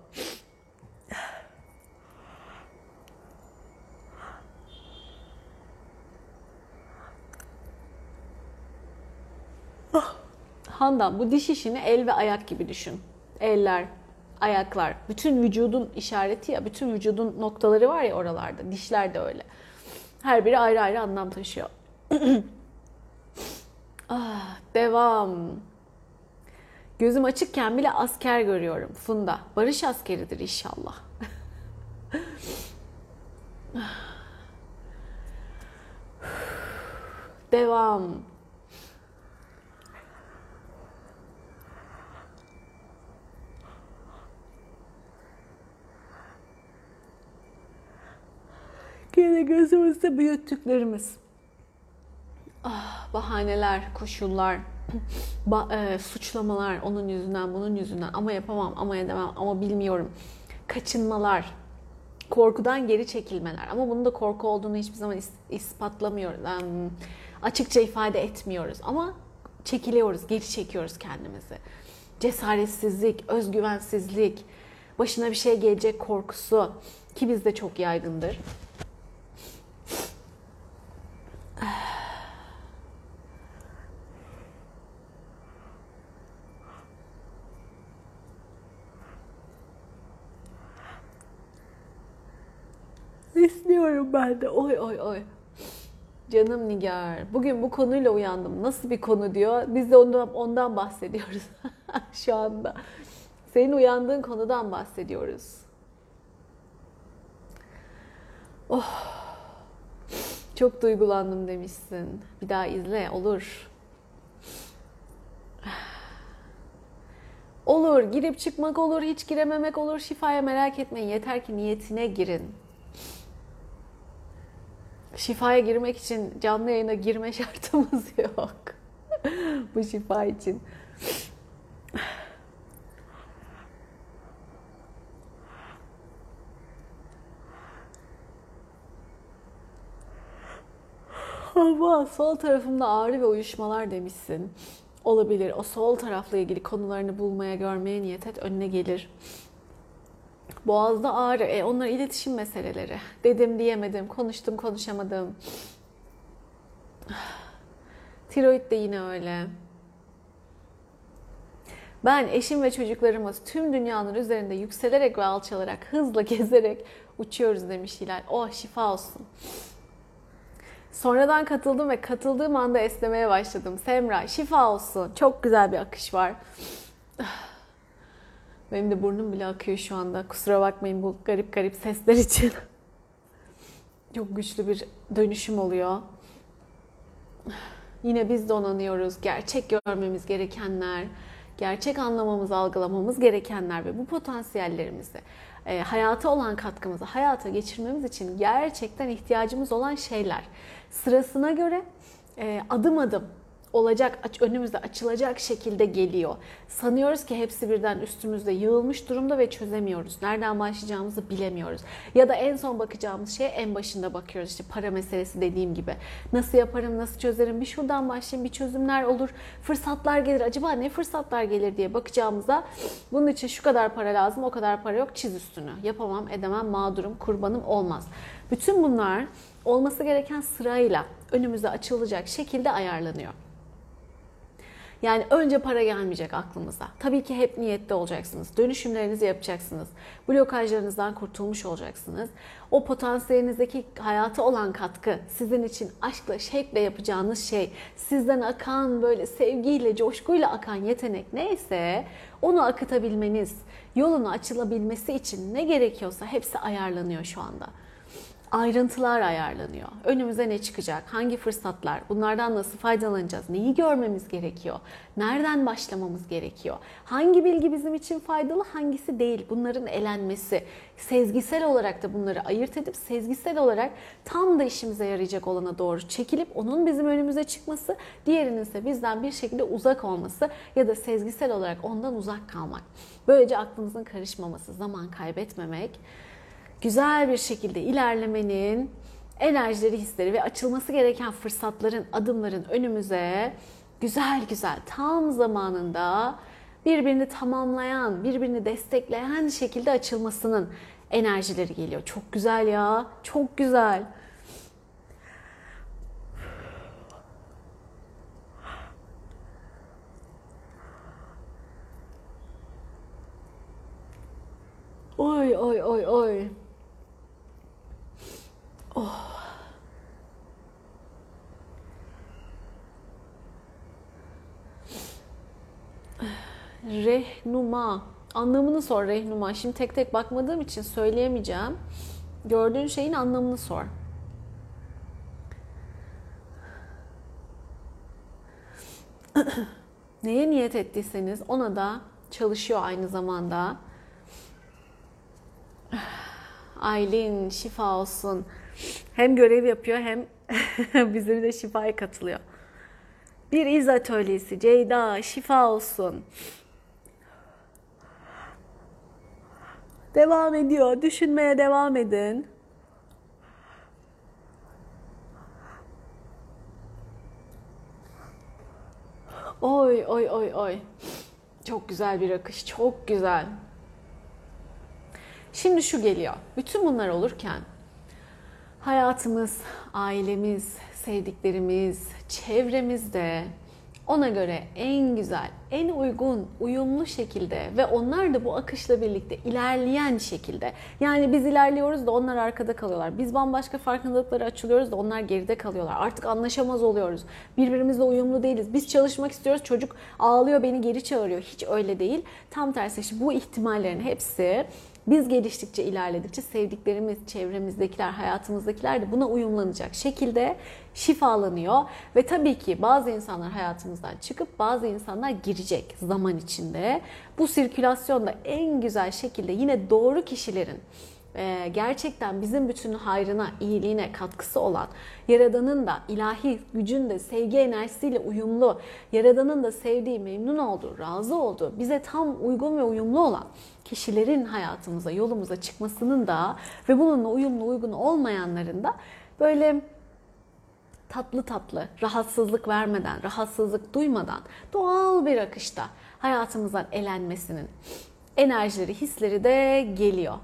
Handan bu diş işini el ve ayak gibi düşün. Eller, ayaklar, bütün vücudun işareti ya, bütün vücudun noktaları var ya oralarda. Dişler de öyle. Her biri ayrı ayrı anlam taşıyor. ah, devam. Gözüm açıkken bile asker görüyorum. Funda. Barış askeridir inşallah. Devam. Gene gözümüzde büyüttüklerimiz. Ah, bahaneler, koşullar, e, suçlamalar onun yüzünden, bunun yüzünden ama yapamam, ama edemem, ama bilmiyorum. Kaçınmalar, korkudan geri çekilmeler. Ama bunun da korku olduğunu hiçbir zaman is- ispatlamıyoruz. em, açıkça ifade etmiyoruz. Ama çekiliyoruz, geri çekiyoruz kendimizi. Cesaretsizlik, özgüvensizlik, başına bir şey gelecek korkusu ki bizde çok yaygındır. İsmiyorum ben de. Oy oy oy. Canım Nigar. Bugün bu konuyla uyandım. Nasıl bir konu diyor. Biz de ondan, ondan bahsediyoruz şu anda. Senin uyandığın konudan bahsediyoruz. Oh. Çok duygulandım demişsin. Bir daha izle olur. Olur, girip çıkmak olur, hiç girememek olur. Şifaya merak etmeyin. Yeter ki niyetine girin. Şifaya girmek için canlı yayına girme şartımız yok. Bu şifa için. Ama sol tarafımda ağrı ve uyuşmalar demişsin. Olabilir. O sol tarafla ilgili konularını bulmaya, görmeye niyet et. Önüne gelir. Boğazda ağrı. E, onlar iletişim meseleleri. Dedim diyemedim. Konuştum konuşamadım. Tiroid de yine öyle. Ben eşim ve çocuklarımız tüm dünyanın üzerinde yükselerek ve alçalarak, hızla gezerek uçuyoruz demiş Hilal. Oh şifa olsun. Sonradan katıldım ve katıldığım anda esnemeye başladım. Semra şifa olsun. Çok güzel bir akış var. Benim de burnum bile akıyor şu anda. Kusura bakmayın bu garip garip sesler için. Çok güçlü bir dönüşüm oluyor. Yine biz donanıyoruz. Gerçek görmemiz gerekenler, gerçek anlamamız, algılamamız gerekenler ve bu potansiyellerimizi, e, hayata olan katkımızı hayata geçirmemiz için gerçekten ihtiyacımız olan şeyler. Sırasına göre e, adım adım olacak, önümüzde açılacak şekilde geliyor. Sanıyoruz ki hepsi birden üstümüzde yığılmış durumda ve çözemiyoruz. Nereden başlayacağımızı bilemiyoruz. Ya da en son bakacağımız şeye en başında bakıyoruz. İşte para meselesi dediğim gibi. Nasıl yaparım, nasıl çözerim, bir şuradan başlayayım, bir çözümler olur, fırsatlar gelir. Acaba ne fırsatlar gelir diye bakacağımızda bunun için şu kadar para lazım, o kadar para yok, çiz üstünü. Yapamam, edemem, mağdurum, kurbanım olmaz. Bütün bunlar olması gereken sırayla önümüze açılacak şekilde ayarlanıyor. Yani önce para gelmeyecek aklımıza. Tabii ki hep niyette olacaksınız. Dönüşümlerinizi yapacaksınız. Blokajlarınızdan kurtulmuş olacaksınız. O potansiyelinizdeki hayata olan katkı, sizin için aşkla, şevkle yapacağınız şey, sizden akan böyle sevgiyle, coşkuyla akan yetenek neyse onu akıtabilmeniz, yolunu açılabilmesi için ne gerekiyorsa hepsi ayarlanıyor şu anda ayrıntılar ayarlanıyor. Önümüze ne çıkacak? Hangi fırsatlar? Bunlardan nasıl faydalanacağız? Neyi görmemiz gerekiyor? Nereden başlamamız gerekiyor? Hangi bilgi bizim için faydalı, hangisi değil? Bunların elenmesi. Sezgisel olarak da bunları ayırt edip sezgisel olarak tam da işimize yarayacak olana doğru çekilip onun bizim önümüze çıkması, diğerinin ise bizden bir şekilde uzak olması ya da sezgisel olarak ondan uzak kalmak. Böylece aklımızın karışmaması, zaman kaybetmemek güzel bir şekilde ilerlemenin enerjileri, hisleri ve açılması gereken fırsatların, adımların önümüze güzel güzel tam zamanında birbirini tamamlayan, birbirini destekleyen şekilde açılmasının enerjileri geliyor. Çok güzel ya. Çok güzel. Oy oy oy oy. Oh. Rehnuma. Anlamını sor rehnuma. Şimdi tek tek bakmadığım için söyleyemeyeceğim. Gördüğün şeyin anlamını sor. Neye niyet ettiyseniz ona da çalışıyor aynı zamanda. Aylin şifa olsun. Hem görev yapıyor hem bize de şifaya katılıyor. Bir iz atölyesi. Ceyda şifa olsun. Devam ediyor. Düşünmeye devam edin. Oy oy oy oy. Çok güzel bir akış. Çok güzel. Şimdi şu geliyor. Bütün bunlar olurken hayatımız, ailemiz, sevdiklerimiz, çevremizde ona göre en güzel, en uygun, uyumlu şekilde ve onlar da bu akışla birlikte ilerleyen şekilde. Yani biz ilerliyoruz da onlar arkada kalıyorlar. Biz bambaşka farkındalıkları açılıyoruz da onlar geride kalıyorlar. Artık anlaşamaz oluyoruz. Birbirimizle uyumlu değiliz. Biz çalışmak istiyoruz. Çocuk ağlıyor, beni geri çağırıyor. Hiç öyle değil. Tam tersi işte bu ihtimallerin hepsi biz geliştikçe, ilerledikçe sevdiklerimiz, çevremizdekiler, hayatımızdakiler de buna uyumlanacak şekilde şifalanıyor. Ve tabii ki bazı insanlar hayatımızdan çıkıp bazı insanlar girecek zaman içinde. Bu sirkülasyonda en güzel şekilde yine doğru kişilerin e, gerçekten bizim bütün hayrına, iyiliğine katkısı olan, Yaradan'ın da ilahi gücün de sevgi enerjisiyle uyumlu, Yaradan'ın da sevdiği, memnun olduğu, razı olduğu, bize tam uygun ve uyumlu olan kişilerin hayatımıza, yolumuza çıkmasının da ve bununla uyumlu, uygun olmayanların da böyle tatlı tatlı, rahatsızlık vermeden, rahatsızlık duymadan doğal bir akışta hayatımızdan elenmesinin enerjileri, hisleri de geliyor.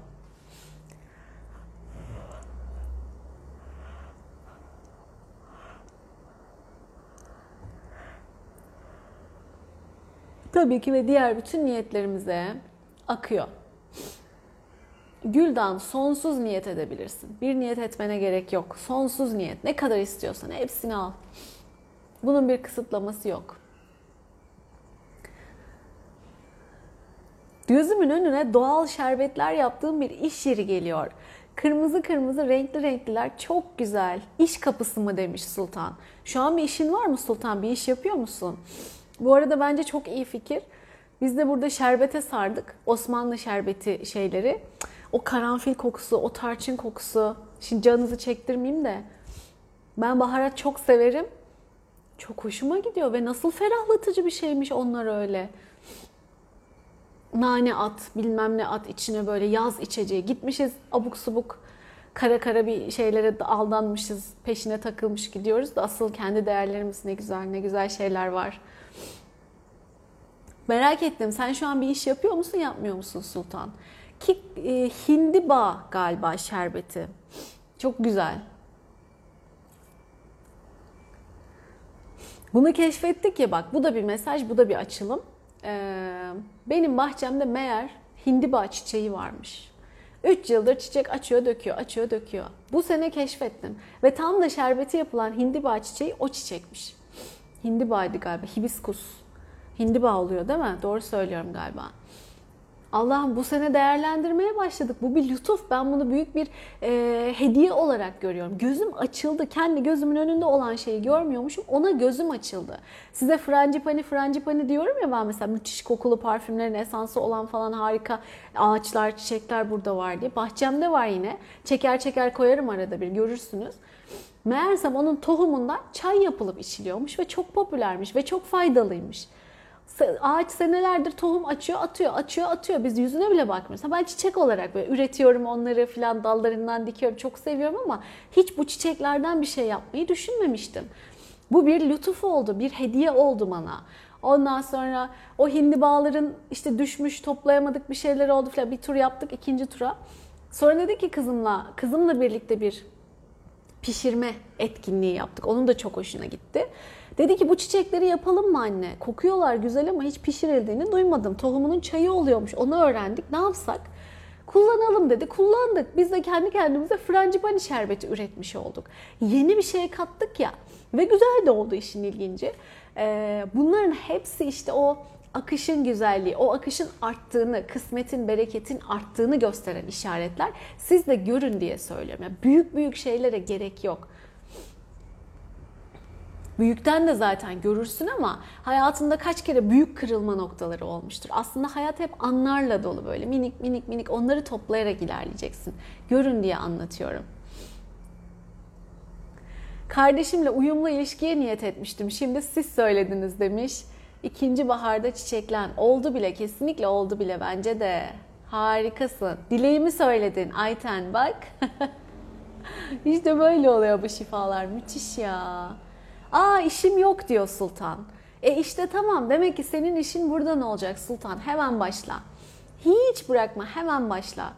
Tabii ki ve diğer bütün niyetlerimize akıyor. Güldan sonsuz niyet edebilirsin. Bir niyet etmene gerek yok. Sonsuz niyet. Ne kadar istiyorsan hepsini al. Bunun bir kısıtlaması yok. Gözümün önüne doğal şerbetler yaptığım bir iş yeri geliyor. Kırmızı kırmızı renkli renkliler çok güzel. İş kapısı mı demiş Sultan. Şu an bir işin var mı Sultan? Bir iş yapıyor musun? Bu arada bence çok iyi fikir. Biz de burada şerbete sardık. Osmanlı şerbeti şeyleri. O karanfil kokusu, o tarçın kokusu. Şimdi canınızı çektirmeyeyim de. Ben baharat çok severim. Çok hoşuma gidiyor ve nasıl ferahlatıcı bir şeymiş onlar öyle. Nane at, bilmem ne at içine böyle yaz içeceği. Gitmişiz abuk subuk kara kara bir şeylere aldanmışız. Peşine takılmış gidiyoruz da asıl kendi değerlerimiz ne güzel, ne güzel şeyler var. Merak ettim. Sen şu an bir iş yapıyor musun, yapmıyor musun Sultan? Ki e, hindiba galiba şerbeti. Çok güzel. Bunu keşfettik ya bak bu da bir mesaj, bu da bir açılım. Ee, benim bahçemde meğer hindiba çiçeği varmış. 3 yıldır çiçek açıyor, döküyor, açıyor, döküyor. Bu sene keşfettim. Ve tam da şerbeti yapılan hindiba çiçeği o çiçekmiş. Hindibaydı galiba, hibiskus. Hindiba oluyor değil mi? Doğru söylüyorum galiba. Allah'ım bu sene değerlendirmeye başladık. Bu bir lütuf. Ben bunu büyük bir e, hediye olarak görüyorum. Gözüm açıldı. Kendi gözümün önünde olan şeyi görmüyormuşum. Ona gözüm açıldı. Size frangipani frangipani diyorum ya ben mesela müthiş kokulu parfümlerin esansı olan falan harika ağaçlar, çiçekler burada var diye. Bahçemde var yine. Çeker çeker koyarım arada bir görürsünüz. Meğersem onun tohumundan çay yapılıp içiliyormuş ve çok popülermiş ve çok faydalıymış ağaç senelerdir tohum açıyor, atıyor, açıyor, atıyor. Biz yüzüne bile bakmıyoruz. ben çiçek olarak böyle üretiyorum onları filan dallarından dikiyorum. Çok seviyorum ama hiç bu çiçeklerden bir şey yapmayı düşünmemiştim. Bu bir lütuf oldu, bir hediye oldu bana. Ondan sonra o hindibaların işte düşmüş, toplayamadık bir şeyler oldu filan. Bir tur yaptık, ikinci tura. Sonra dedi ki kızımla, kızımla birlikte bir pişirme etkinliği yaptık. Onun da çok hoşuna gitti. Dedi ki bu çiçekleri yapalım mı anne? Kokuyorlar güzel ama hiç pişirildiğini duymadım. Tohumunun çayı oluyormuş. Onu öğrendik. Ne yapsak? Kullanalım dedi. Kullandık. Biz de kendi kendimize frangipani şerbeti üretmiş olduk. Yeni bir şey kattık ya. Ve güzel de oldu işin ilginci. Ee, bunların hepsi işte o akışın güzelliği, o akışın arttığını, kısmetin, bereketin arttığını gösteren işaretler. Siz de görün diye söylüyorum. Yani büyük büyük şeylere gerek yok. Büyükten de zaten görürsün ama hayatında kaç kere büyük kırılma noktaları olmuştur. Aslında hayat hep anlarla dolu böyle minik minik minik onları toplayarak ilerleyeceksin. Görün diye anlatıyorum. Kardeşimle uyumlu ilişkiye niyet etmiştim. Şimdi siz söylediniz demiş. İkinci baharda çiçeklen. Oldu bile kesinlikle oldu bile bence de. Harikasın. Dileğimi söyledin Ayten bak. işte böyle oluyor bu şifalar. Müthiş ya. Aa işim yok diyor Sultan. E işte tamam demek ki senin işin burada ne olacak Sultan? Hemen başla. Hiç bırakma hemen başla.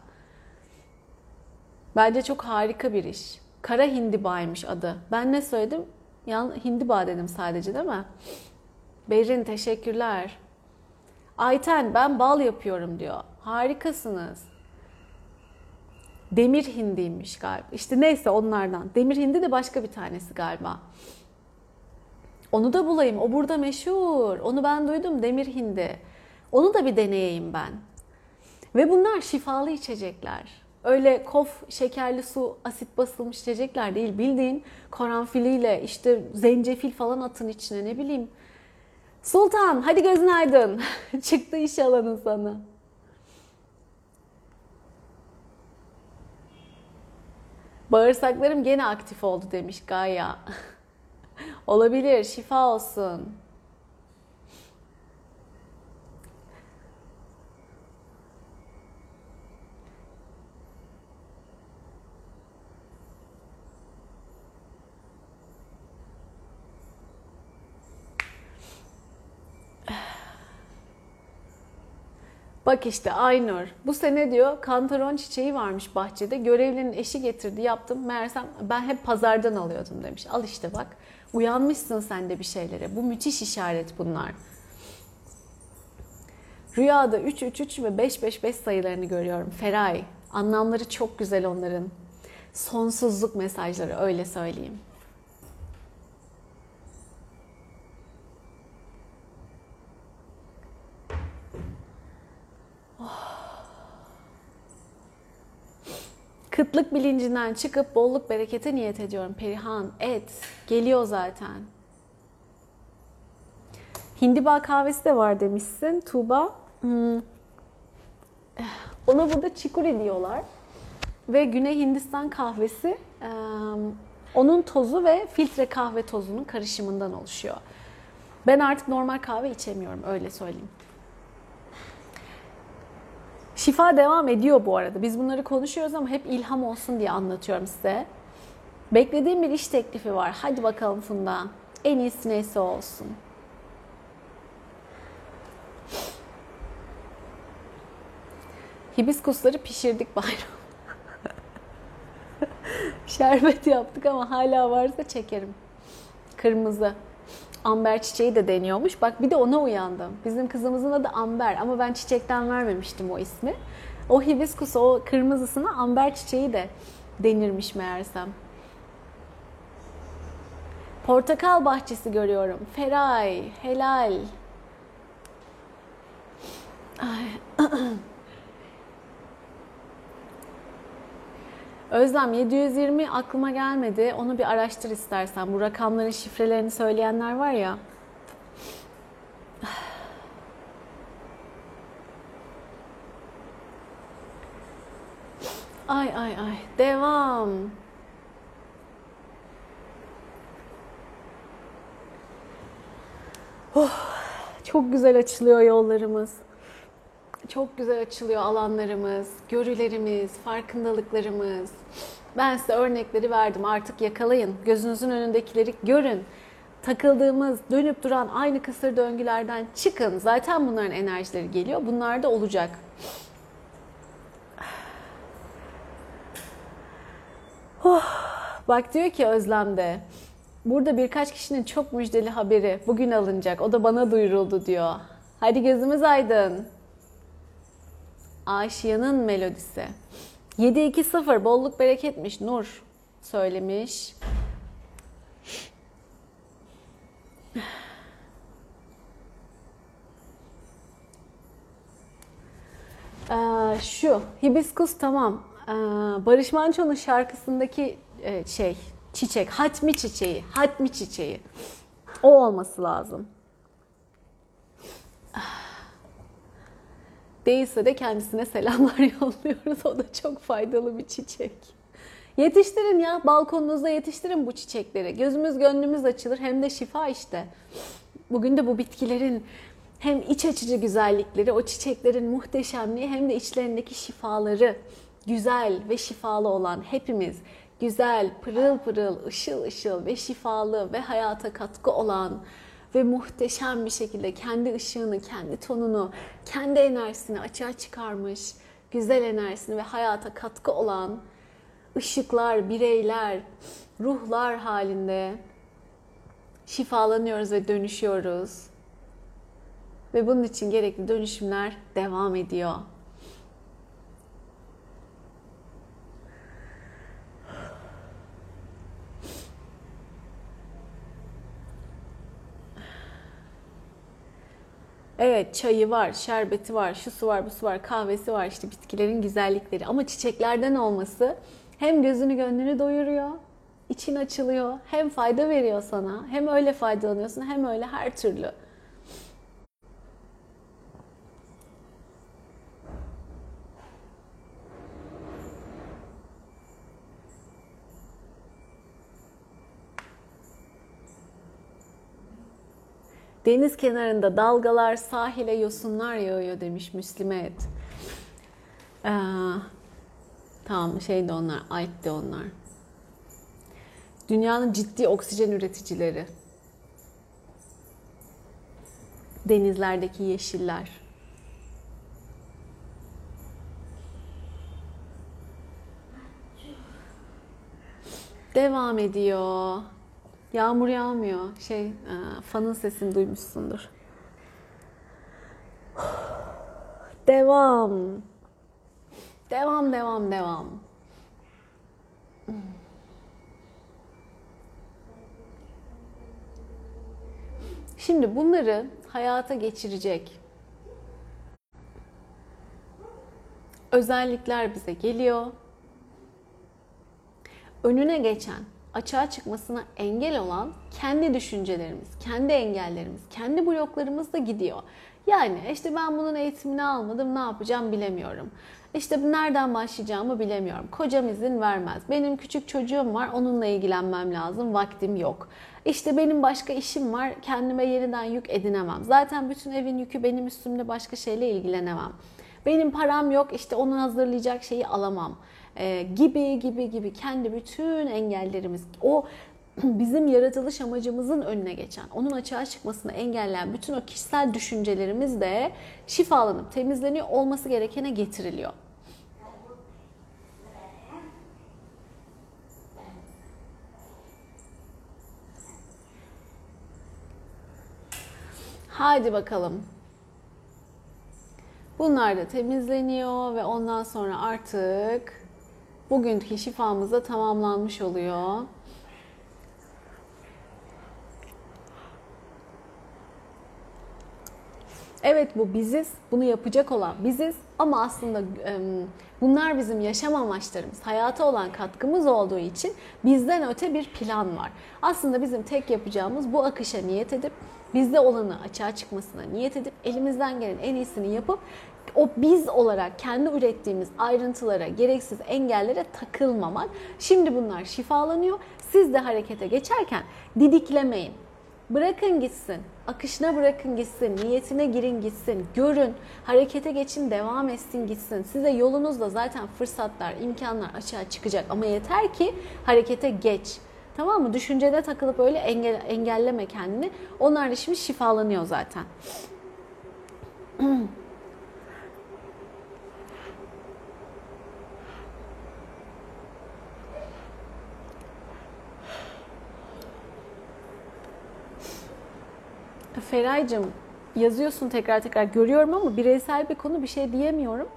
Bence çok harika bir iş. Kara hindibaymış adı. Ben ne söyledim? Yan hindiba dedim sadece değil mi? Berin teşekkürler. Ayten ben bal yapıyorum diyor. Harikasınız. Demir hindiymiş galiba. İşte neyse onlardan. Demir hindi de başka bir tanesi galiba. Onu da bulayım. O burada meşhur. Onu ben duydum. Demir hindi. Onu da bir deneyeyim ben. Ve bunlar şifalı içecekler. Öyle kof, şekerli su, asit basılmış içecekler değil. Bildiğin karanfiliyle işte zencefil falan atın içine ne bileyim. Sultan hadi gözün aydın. Çıktı iş alanın sana. Bağırsaklarım gene aktif oldu demiş Gaia. Olabilir, şifa olsun. Bak işte Aynur. Bu sene diyor kantaron çiçeği varmış bahçede. Görevlinin eşi getirdi yaptım. Meğersem ben hep pazardan alıyordum demiş. Al işte bak. Uyanmışsın sen de bir şeylere. Bu müthiş işaret bunlar. Rüyada 3 3 3 ve 5 5 5 sayılarını görüyorum. Feray. Anlamları çok güzel onların. Sonsuzluk mesajları öyle söyleyeyim. Kıtlık bilincinden çıkıp bolluk berekete niyet ediyorum. Perihan, et. Geliyor zaten. Hindiba kahvesi de var demişsin Tuğba. Hmm. Ona burada çikuri diyorlar. Ve Güney Hindistan kahvesi onun tozu ve filtre kahve tozunun karışımından oluşuyor. Ben artık normal kahve içemiyorum öyle söyleyeyim. Şifa devam ediyor bu arada. Biz bunları konuşuyoruz ama hep ilham olsun diye anlatıyorum size. Beklediğim bir iş teklifi var. Hadi bakalım Funda. En iyisi neyse olsun. Hibiskusları pişirdik bayram. Şerbet yaptık ama hala varsa çekerim. Kırmızı. Amber çiçeği de deniyormuş. Bak bir de ona uyandım. Bizim kızımızın adı Amber ama ben çiçekten vermemiştim o ismi. O hibiskus, o kırmızısına amber çiçeği de denirmiş meğersem. Portakal bahçesi görüyorum. Feray, helal. Ay. Özlem 720 aklıma gelmedi. Onu bir araştır istersen. Bu rakamların şifrelerini söyleyenler var ya. Ay ay ay. Devam. Oh, çok güzel açılıyor yollarımız. Çok güzel açılıyor alanlarımız, görülerimiz, farkındalıklarımız. Ben size örnekleri verdim. Artık yakalayın. Gözünüzün önündekileri görün. Takıldığımız, dönüp duran aynı kısır döngülerden çıkın. Zaten bunların enerjileri geliyor. Bunlar da olacak. Oh, bak diyor ki Özlem'de. Burada birkaç kişinin çok müjdeli haberi bugün alınacak. O da bana duyuruldu diyor. Hadi gözümüz aydın. Aşiyan'ın melodisi. 7-2-0 bolluk bereketmiş Nur söylemiş. Ee, şu hibiskus tamam. Ee, Barış Manço'nun şarkısındaki e, şey çiçek, hatmi çiçeği, hatmi çiçeği. O olması lazım. Değilse de kendisine selamlar yolluyoruz. O da çok faydalı bir çiçek. Yetiştirin ya balkonunuzda yetiştirin bu çiçekleri. Gözümüz gönlümüz açılır hem de şifa işte. Bugün de bu bitkilerin hem iç açıcı güzellikleri, o çiçeklerin muhteşemliği hem de içlerindeki şifaları güzel ve şifalı olan hepimiz güzel, pırıl pırıl, ışıl ışıl ve şifalı ve hayata katkı olan ve muhteşem bir şekilde kendi ışığını, kendi tonunu, kendi enerjisini açığa çıkarmış, güzel enerjisini ve hayata katkı olan ışıklar, bireyler, ruhlar halinde şifalanıyoruz ve dönüşüyoruz. Ve bunun için gerekli dönüşümler devam ediyor. Evet çayı var, şerbeti var, şu su var, bu su var, kahvesi var işte bitkilerin güzellikleri. Ama çiçeklerden olması hem gözünü gönlünü doyuruyor, için açılıyor, hem fayda veriyor sana, hem öyle faydalanıyorsun, hem öyle her türlü. Deniz kenarında dalgalar, sahile yosunlar yağıyor demiş Müslimet. Ee, tamam şey de onlar, Alp de onlar. Dünyanın ciddi oksijen üreticileri. Denizlerdeki yeşiller. Devam ediyor. Yağmur yağmıyor. Şey, e, fanın sesini duymuşsundur. Devam. Devam, devam, devam. Şimdi bunları hayata geçirecek özellikler bize geliyor. Önüne geçen açığa çıkmasına engel olan kendi düşüncelerimiz, kendi engellerimiz, kendi bloklarımız da gidiyor. Yani işte ben bunun eğitimini almadım, ne yapacağım bilemiyorum. İşte nereden başlayacağımı bilemiyorum. Kocam izin vermez. Benim küçük çocuğum var, onunla ilgilenmem lazım, vaktim yok. İşte benim başka işim var, kendime yeniden yük edinemem. Zaten bütün evin yükü benim üstümde başka şeyle ilgilenemem. Benim param yok, işte onu hazırlayacak şeyi alamam e, gibi gibi gibi kendi bütün engellerimiz o bizim yaratılış amacımızın önüne geçen, onun açığa çıkmasını engelleyen bütün o kişisel düşüncelerimiz de şifalanıp temizleniyor olması gerekene getiriliyor. Hadi bakalım. Bunlar da temizleniyor ve ondan sonra artık bugünkü şifamız da tamamlanmış oluyor. Evet bu biziz, bunu yapacak olan biziz ama aslında bunlar bizim yaşam amaçlarımız, hayata olan katkımız olduğu için bizden öte bir plan var. Aslında bizim tek yapacağımız bu akışa niyet edip bizde olanı açığa çıkmasına niyet edip elimizden gelen en iyisini yapıp o biz olarak kendi ürettiğimiz ayrıntılara, gereksiz engellere takılmamak. Şimdi bunlar şifalanıyor. Siz de harekete geçerken didiklemeyin. Bırakın gitsin. Akışına bırakın gitsin. Niyetine girin gitsin. Görün. Harekete geçin. Devam etsin gitsin. Size yolunuzda zaten fırsatlar, imkanlar açığa çıkacak. Ama yeter ki harekete geç. Tamam mı? Düşüncede takılıp öyle engel, engelleme kendini. Onlar da şimdi şifalanıyor zaten. Feraycığım yazıyorsun tekrar tekrar görüyorum ama bireysel bir konu bir şey diyemiyorum.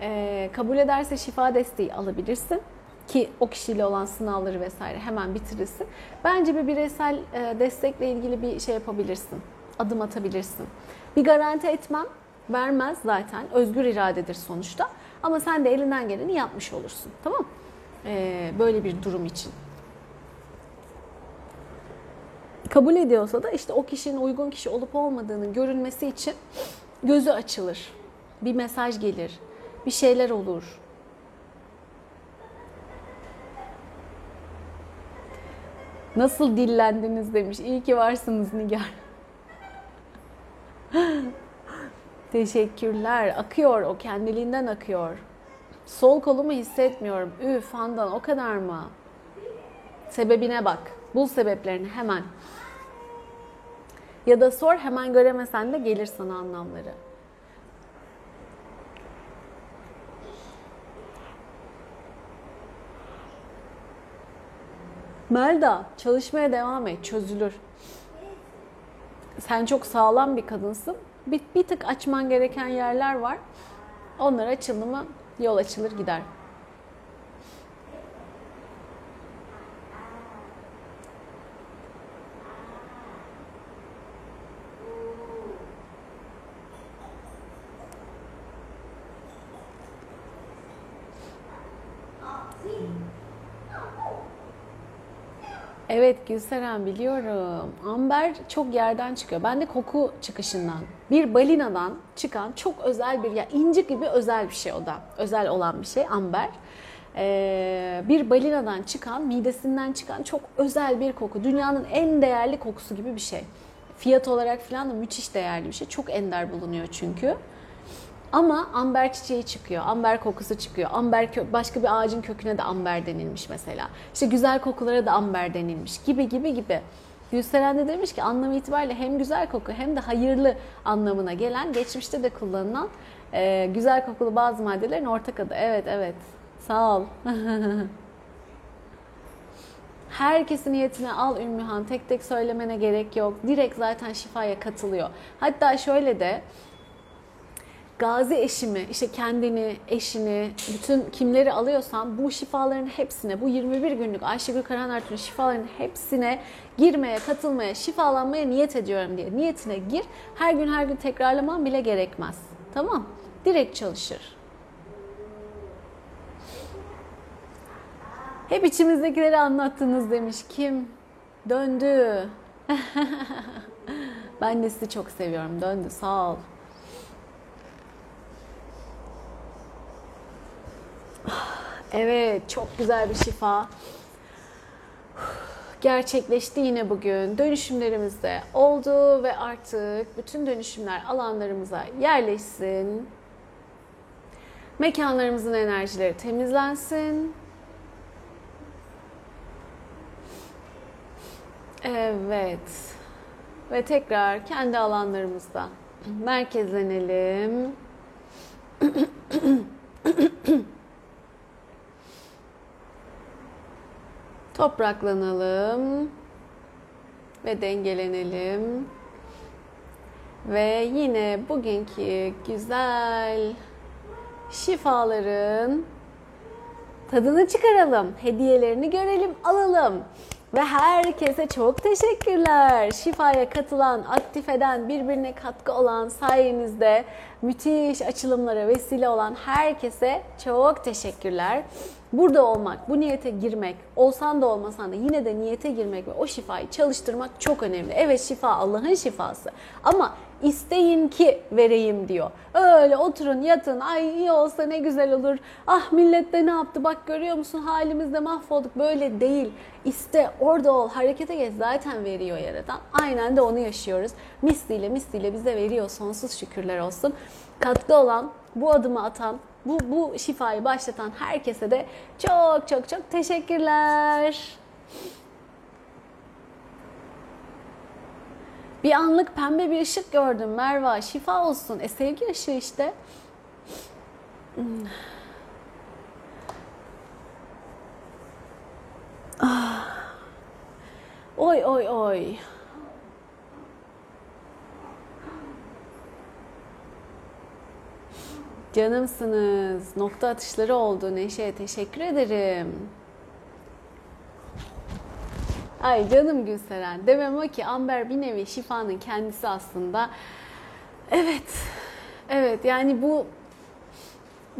Ee, kabul ederse şifa desteği alabilirsin ki o kişiyle olan sınavları vesaire hemen bitirirsin. Bence bir bireysel e, destekle ilgili bir şey yapabilirsin. Adım atabilirsin. Bir garanti etmem vermez zaten. Özgür iradedir sonuçta. Ama sen de elinden geleni yapmış olursun. Tamam ee, Böyle bir durum için kabul ediyorsa da işte o kişinin uygun kişi olup olmadığının görünmesi için gözü açılır. Bir mesaj gelir. Bir şeyler olur. Nasıl dillendiniz demiş. İyi ki varsınız Nigar. Teşekkürler. Akıyor o kendiliğinden akıyor. Sol kolumu hissetmiyorum. Üf Handan o kadar mı? Sebebine bak. Bul sebeplerini hemen. Ya da sor hemen göremesen de gelir sana anlamları. Melda çalışmaya devam et çözülür. Sen çok sağlam bir kadınsın. Bir, bir tık açman gereken yerler var. Onlar açıldı mı yol açılır gider. Evet Gülseren biliyorum. Amber çok yerden çıkıyor. Ben de koku çıkışından. Bir balinadan çıkan çok özel bir, ya inci gibi özel bir şey o da. Özel olan bir şey amber. Ee, bir balinadan çıkan, midesinden çıkan çok özel bir koku. Dünyanın en değerli kokusu gibi bir şey. Fiyat olarak falan da müthiş değerli bir şey. Çok ender bulunuyor çünkü. Ama amber çiçeği çıkıyor, amber kokusu çıkıyor. Amber başka bir ağacın köküne de amber denilmiş mesela. İşte güzel kokulara da amber denilmiş gibi gibi gibi. Gülseren de demiş ki anlam itibariyle hem güzel koku hem de hayırlı anlamına gelen geçmişte de kullanılan e, güzel kokulu bazı maddelerin ortak adı. Evet evet sağ ol. Herkesin niyetine al Ümmühan. Tek tek söylemene gerek yok. Direkt zaten şifaya katılıyor. Hatta şöyle de gazi eşimi, işte kendini, eşini, bütün kimleri alıyorsan bu şifaların hepsine, bu 21 günlük Ayşegül Karahan Ertuğrul şifaların hepsine girmeye, katılmaya, şifalanmaya niyet ediyorum diye niyetine gir. Her gün her gün tekrarlaman bile gerekmez. Tamam? Direkt çalışır. Hep içimizdekileri anlattınız demiş. Kim? Döndü. ben de sizi çok seviyorum. Döndü. Sağ ol. Evet, çok güzel bir şifa. Gerçekleşti yine bugün. Dönüşümlerimizde oldu ve artık bütün dönüşümler alanlarımıza yerleşsin. Mekanlarımızın enerjileri temizlensin. Evet. Ve tekrar kendi alanlarımızda merkezlenelim. Topraklanalım ve dengelenelim. Ve yine bugünkü güzel şifaların tadını çıkaralım. Hediyelerini görelim, alalım. Ve herkese çok teşekkürler. Şifaya katılan, aktif eden, birbirine katkı olan sayenizde müthiş açılımlara vesile olan herkese çok teşekkürler. Burada olmak, bu niyete girmek, olsan da olmasan da yine de niyete girmek ve o şifayı çalıştırmak çok önemli. Evet şifa Allah'ın şifası ama isteyin ki vereyim diyor. Öyle oturun yatın ay iyi olsa ne güzel olur. Ah millet de ne yaptı bak görüyor musun halimizde mahvolduk. Böyle değil. İste orada ol harekete geç zaten veriyor yaratan. Aynen de onu yaşıyoruz. Misliyle misliyle bize veriyor sonsuz şükürler olsun. Katkı olan bu adımı atan bu, bu şifayı başlatan herkese de çok çok çok teşekkürler. Bir anlık pembe bir ışık gördüm Merva. Şifa olsun. E sevgi ışığı işte. Ah. Oy oy oy. Canımsınız. Nokta atışları oldu Neşe. Teşekkür ederim. Ay canım Gülseren. Demem o ki Amber bir nevi şifanın kendisi aslında. Evet. Evet yani bu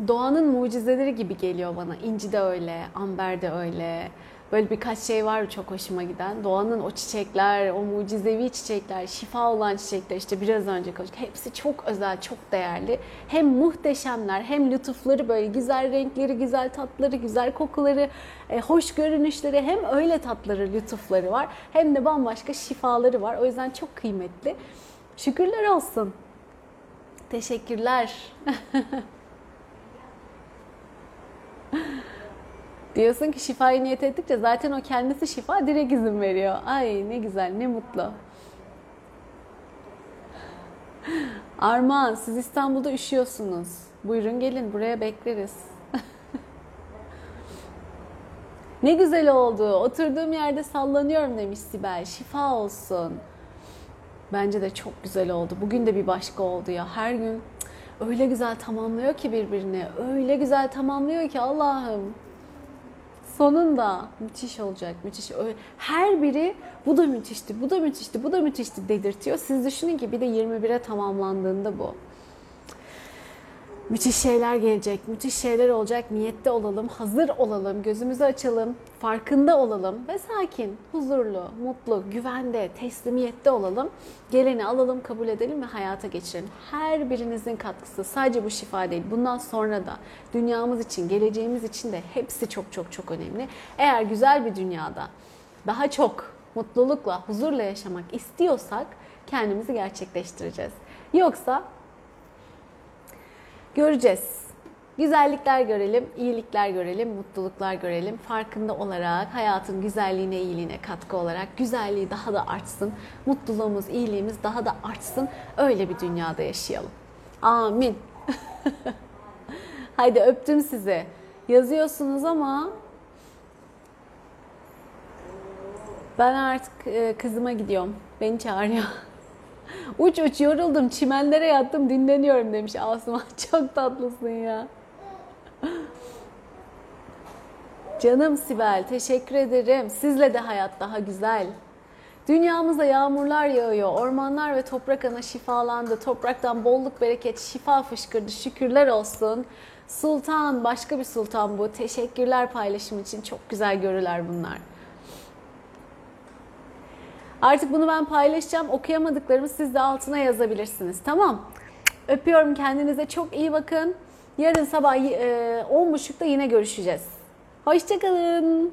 doğanın mucizeleri gibi geliyor bana. İnci de öyle, Amber de öyle. Böyle birkaç şey var çok hoşuma giden. Doğanın o çiçekler, o mucizevi çiçekler, şifa olan çiçekler işte biraz önce konuştuk. Hepsi çok özel, çok değerli. Hem muhteşemler hem lütufları böyle güzel renkleri, güzel tatları, güzel kokuları, e, hoş görünüşleri hem öyle tatları, lütufları var. Hem de bambaşka şifaları var. O yüzden çok kıymetli. Şükürler olsun. Teşekkürler. Diyorsun ki şifayı niyet ettikçe zaten o kendisi şifa direkt izin veriyor. Ay ne güzel, ne mutlu. Armağan, siz İstanbul'da üşüyorsunuz. Buyurun gelin, buraya bekleriz. ne güzel oldu. Oturduğum yerde sallanıyorum demiş Sibel. Şifa olsun. Bence de çok güzel oldu. Bugün de bir başka oldu ya. Her gün öyle güzel tamamlıyor ki birbirini. Öyle güzel tamamlıyor ki Allah'ım. Sonunda müthiş olacak, müthiş. Her biri bu da müthişti, bu da müthişti, bu da müthişti dedirtiyor. Siz düşünün ki bir de 21'e tamamlandığında bu. Müthiş şeyler gelecek, müthiş şeyler olacak. Niyette olalım, hazır olalım, gözümüzü açalım, farkında olalım ve sakin, huzurlu, mutlu, güvende, teslimiyette olalım. Geleni alalım, kabul edelim ve hayata geçirelim. Her birinizin katkısı sadece bu şifa değil. Bundan sonra da dünyamız için, geleceğimiz için de hepsi çok çok çok önemli. Eğer güzel bir dünyada daha çok mutlulukla, huzurla yaşamak istiyorsak kendimizi gerçekleştireceğiz. Yoksa Göreceğiz. Güzellikler görelim, iyilikler görelim, mutluluklar görelim. Farkında olarak hayatın güzelliğine, iyiliğine katkı olarak güzelliği daha da artsın. Mutluluğumuz, iyiliğimiz daha da artsın. Öyle bir dünyada yaşayalım. Amin. Haydi öptüm sizi. Yazıyorsunuz ama ben artık e, kızıma gidiyorum. Beni çağırıyor. Uç uç yoruldum, çimenlere yattım, dinleniyorum demiş Asuman. Çok tatlısın ya. Canım Sibel, teşekkür ederim. Sizle de hayat daha güzel. Dünyamıza yağmurlar yağıyor, ormanlar ve toprak ana şifalandı. Topraktan bolluk, bereket, şifa fışkırdı. Şükürler olsun. Sultan, başka bir sultan bu. Teşekkürler paylaşım için. Çok güzel görüler bunlar. Artık bunu ben paylaşacağım. Okuyamadıklarımı siz de altına yazabilirsiniz. Tamam. Öpüyorum kendinize. Çok iyi bakın. Yarın sabah 10.30'da yine görüşeceğiz. Hoşçakalın.